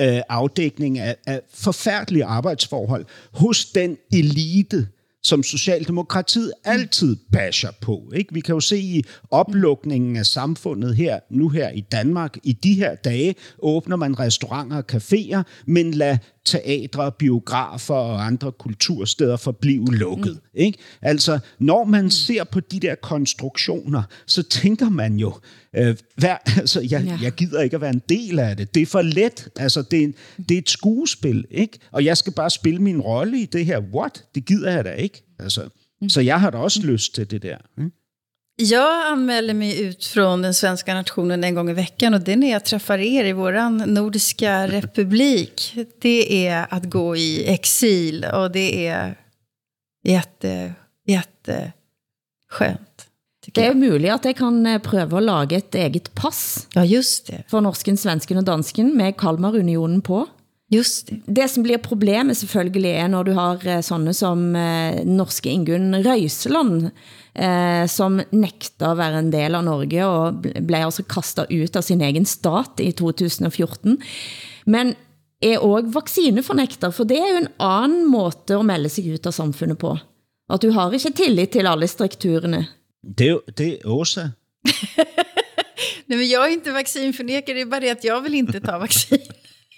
øh, afdækning af, af forfærdelige arbejdsforhold hos den elite, som Socialdemokratiet altid basher på. Ikke? Vi kan jo se i oplukningen af samfundet her, nu her i Danmark, i de her dage, åbner man restauranter og caféer, men lad teatre, biografer og andre kultursteder forblive lukket. Mm. Ikke? Altså, når man ser på de der konstruktioner, så tænker man jo, øh, hvad, altså, jeg, ja. jeg gider ikke at være en del af det. Det er for let. Altså, det, er, en, det er et skuespil, ikke? Og jeg skal bare spille min rolle i det her. What? Det gider jeg da ikke. Altså, mm. Så jeg har da også lyst til det der. Ikke? Jag anmäler mig ut från den svenska nationen en gång i veckan och det är när jag träffar er i vår nordiska republik. Det är att gå i exil och det är jätte, jätteskönt. Det er jo muligt at jeg kan eh, prøve at lage et eget pass ja, just det. for norsken, svensken og dansken med Kalmarunionen på. Just det. Det som blir problemet selvfølgelig er, når du har eh, sånne som eh, norske Ingun Røiseland, eh, som nekter at være en del av Norge og blev altså kastet ut av sin egen stat i 2014. Men er også vaccinefornekter, for det er jo en anden måte at melde sig ut av samfundet på. At du har ikke tillit til alle strukturerne. Det er, jo, det er Åsa. Nej, men jag är inte vaccinförnekare, det är bara det att jag vill inte ta vaccin.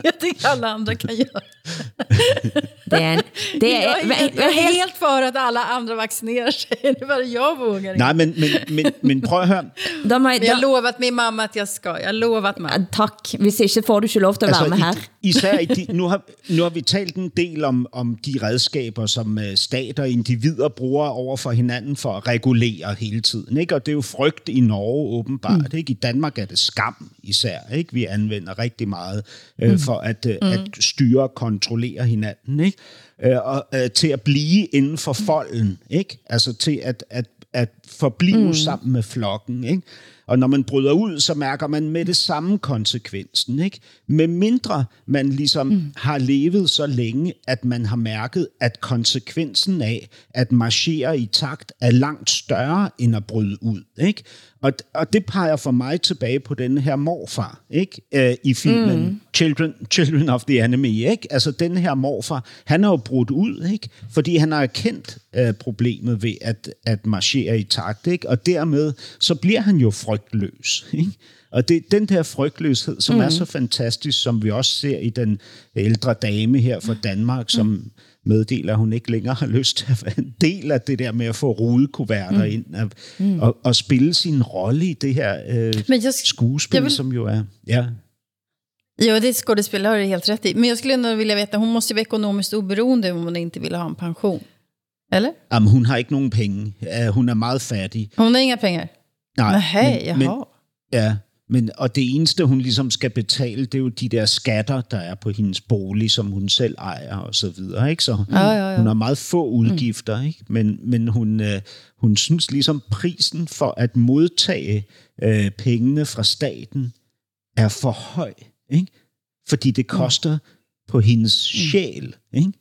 Jag tycker alla andra kan göra. Det är, det är, jag, är, jag är helt för att alla andra vaccinerar sig. Det är bara jag vågar inte. Nej, men, men, men, men prøv at høre. De har, Men jeg har lovat min mamma at jeg skal. Jeg har lovat mamma. Tak. Hvis ikke får du ikke lov til at være med her. I, især i de, nu, har, nu har vi talt en del om, om de redskaber, som uh, stat og individer bruger over for hinanden for at regulere hele tiden. Ikke? Og det er jo frygt i Norge åbenbart. Mm. Ikke? I Danmark er det skam især. Ikke? Vi anvender rigtig meget uh, mm. for at, uh, mm. at styre og kontrollere hinanden. Ikke? Uh, og uh, til at blive inden for folden. Ikke? Altså til at, at, at forblive mm. sammen med flokken. Ikke? Og når man bryder ud, så mærker man med det samme konsekvensen. Ikke? Med mindre man ligesom mm. har levet så længe, at man har mærket, at konsekvensen af at marchere i takt er langt større end at bryde ud. Ikke? Og, og det peger for mig tilbage på den her morfar ikke? Øh, i filmen mm. Children, Children of the Enemy. Ikke? Altså den her morfar, han er jo brudt ud, ikke? fordi han har erkendt øh, problemet ved at, at marchere i takt. Ikke? Og dermed så bliver han jo frygtløs. Ikke? Og det er den der frygtløshed, som mm. er så fantastisk, som vi også ser i den ældre dame her fra Danmark, som mm. Meddeler, at hun ikke længere har lyst til at være en del af det der med at få rudekuverter mm. ind og, mm. og, og spille sin rolle i det her øh, Men jag, skuespil, jag vill- som jo er... Ja. Ja, det skådespelare har du helt rätt i. Men jag skulle ändå vilja veta, hon måste ju vara ekonomiskt oberoende om hon inte vill ha en pension. Eller? Jamen, hun har ikke nogen penge. Uh, hun er meget fattig. Hon har inga pengar? Nej, Nej, men, jaha. ja, men, og det eneste, hun ligesom skal betale, det er jo de der skatter, der er på hendes bolig, som hun selv ejer og så videre. Ikke? Så Ja, ja, ja. hun har meget få udgifter, ikke? men, men hun, øh, hun synes ligesom, prisen for at modtage øh, pengene fra staten er for høj. Ikke? Fordi det koster på hendes sjæl. Ikke?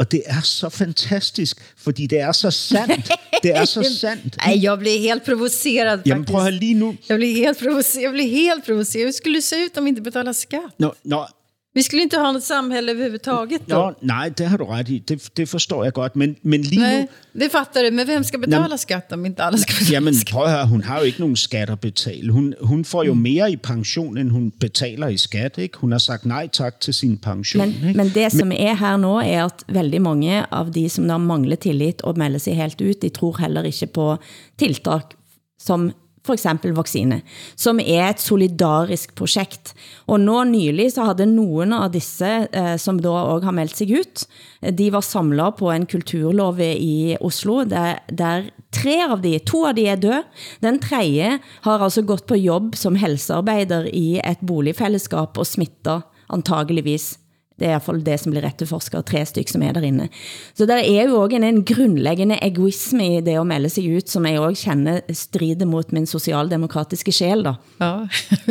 Og det er så fantastisk, fordi det er så sandt. Det er så sandt. Nej, jag blir helt provocerad Jamen prøv at lige nu. Jag blir helt provocerad. Jag blir helt provocerad. Hur skulle det se ut om vi inte betalar skatt? Nå, nå, Vi skulle inte ha något samhälle överhuvudtaget då. nå, nej, det har du ret i. Det, det forstår jeg godt. Men, men lige Nej, nu... det fattar du. Men vem ska betala skatt om inte alla ska betala Jamen, skatt? prøv at høre, hun har jo ikke nogen skat at betale. Hun, hun får Mm. jo mere i pension, end hun betaler i skat. Ikke? Hun har sagt nej tak til sin pension. Men, ikke? men det som er her nå, er at veldig mange av de som da mangler tillit og melder sig helt ut, de tror heller ikke på tiltak som for eksempel vaccine, som er et solidarisk projekt. Og nå nylig så havde nogen av disse, eh, som da også har meldt sig ut, eh, de var samlet på en kulturlov i Oslo, der, der tre av de, to av de er døde. Den tredje har altså gått på jobb som helsearbejder i et boligfællesskap og smitter antageligvis. Det er i hvert fall det som blir retteforsket, tre styk som er der inne. Så der er jo også en, en grundlæggende egoisme i det at melde sig ut, som jeg også kender strider mot min socialdemokratiske sjæl. Da. Ja,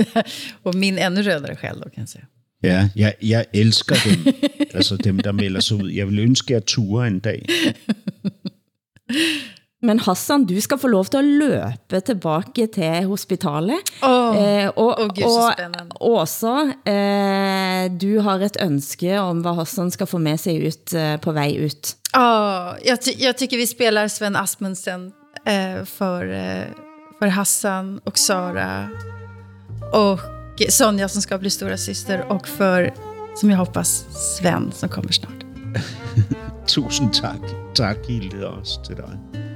och min ännu rödare själ då kan jag säga. Ja, jeg, jeg elsker dem. altså dem, der melder sig ud. Jeg vil ønske, at jeg ture en dag. Men Hassan, du skal få lov til at løbe tilbage til hospitalet. Åh, eh, og, åh, Gud, så og spændende. Åsa, eh, du har et ønske om, hvad Hassan skal få med sig ut eh, på vej ut. Ja, jag, ty jag tycker vi spelar Sven Asmundsen eh, för, eh, för Hassan och Sara och Sonja som ska bli stora syster och för, som jag hoppas, Sven som kommer snart. Tusind tak. Tak, Hilde, også til dig.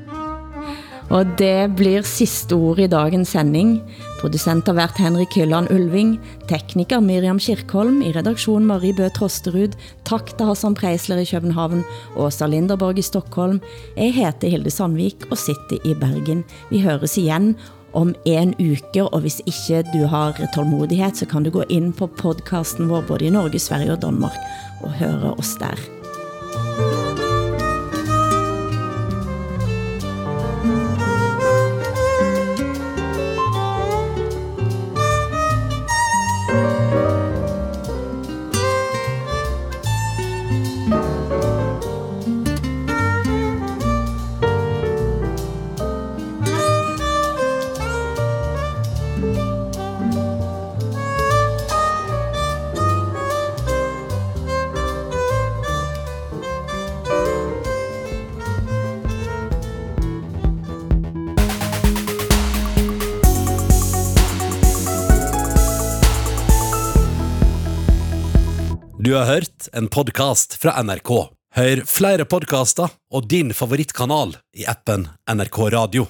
Og det blir sidste ord i dagens sending. Producent har været Henrik Hylland Ulving, tekniker Miriam Kirkholm, i redaktion Marie Bø Trosterud, tak til Hassan Preisler i København, Åsa Linderborg i Stockholm. Jeg heter Hilde Sandvik og sitter i Bergen. Vi høres igen om en uke, og hvis ikke du har tålmodighed, så kan du gå ind på podcasten vår både i Norge, Sverige og Danmark og høre os der. En podcast fra NRK. Hør flere podkaster og din favorittkanal i appen NRK Radio.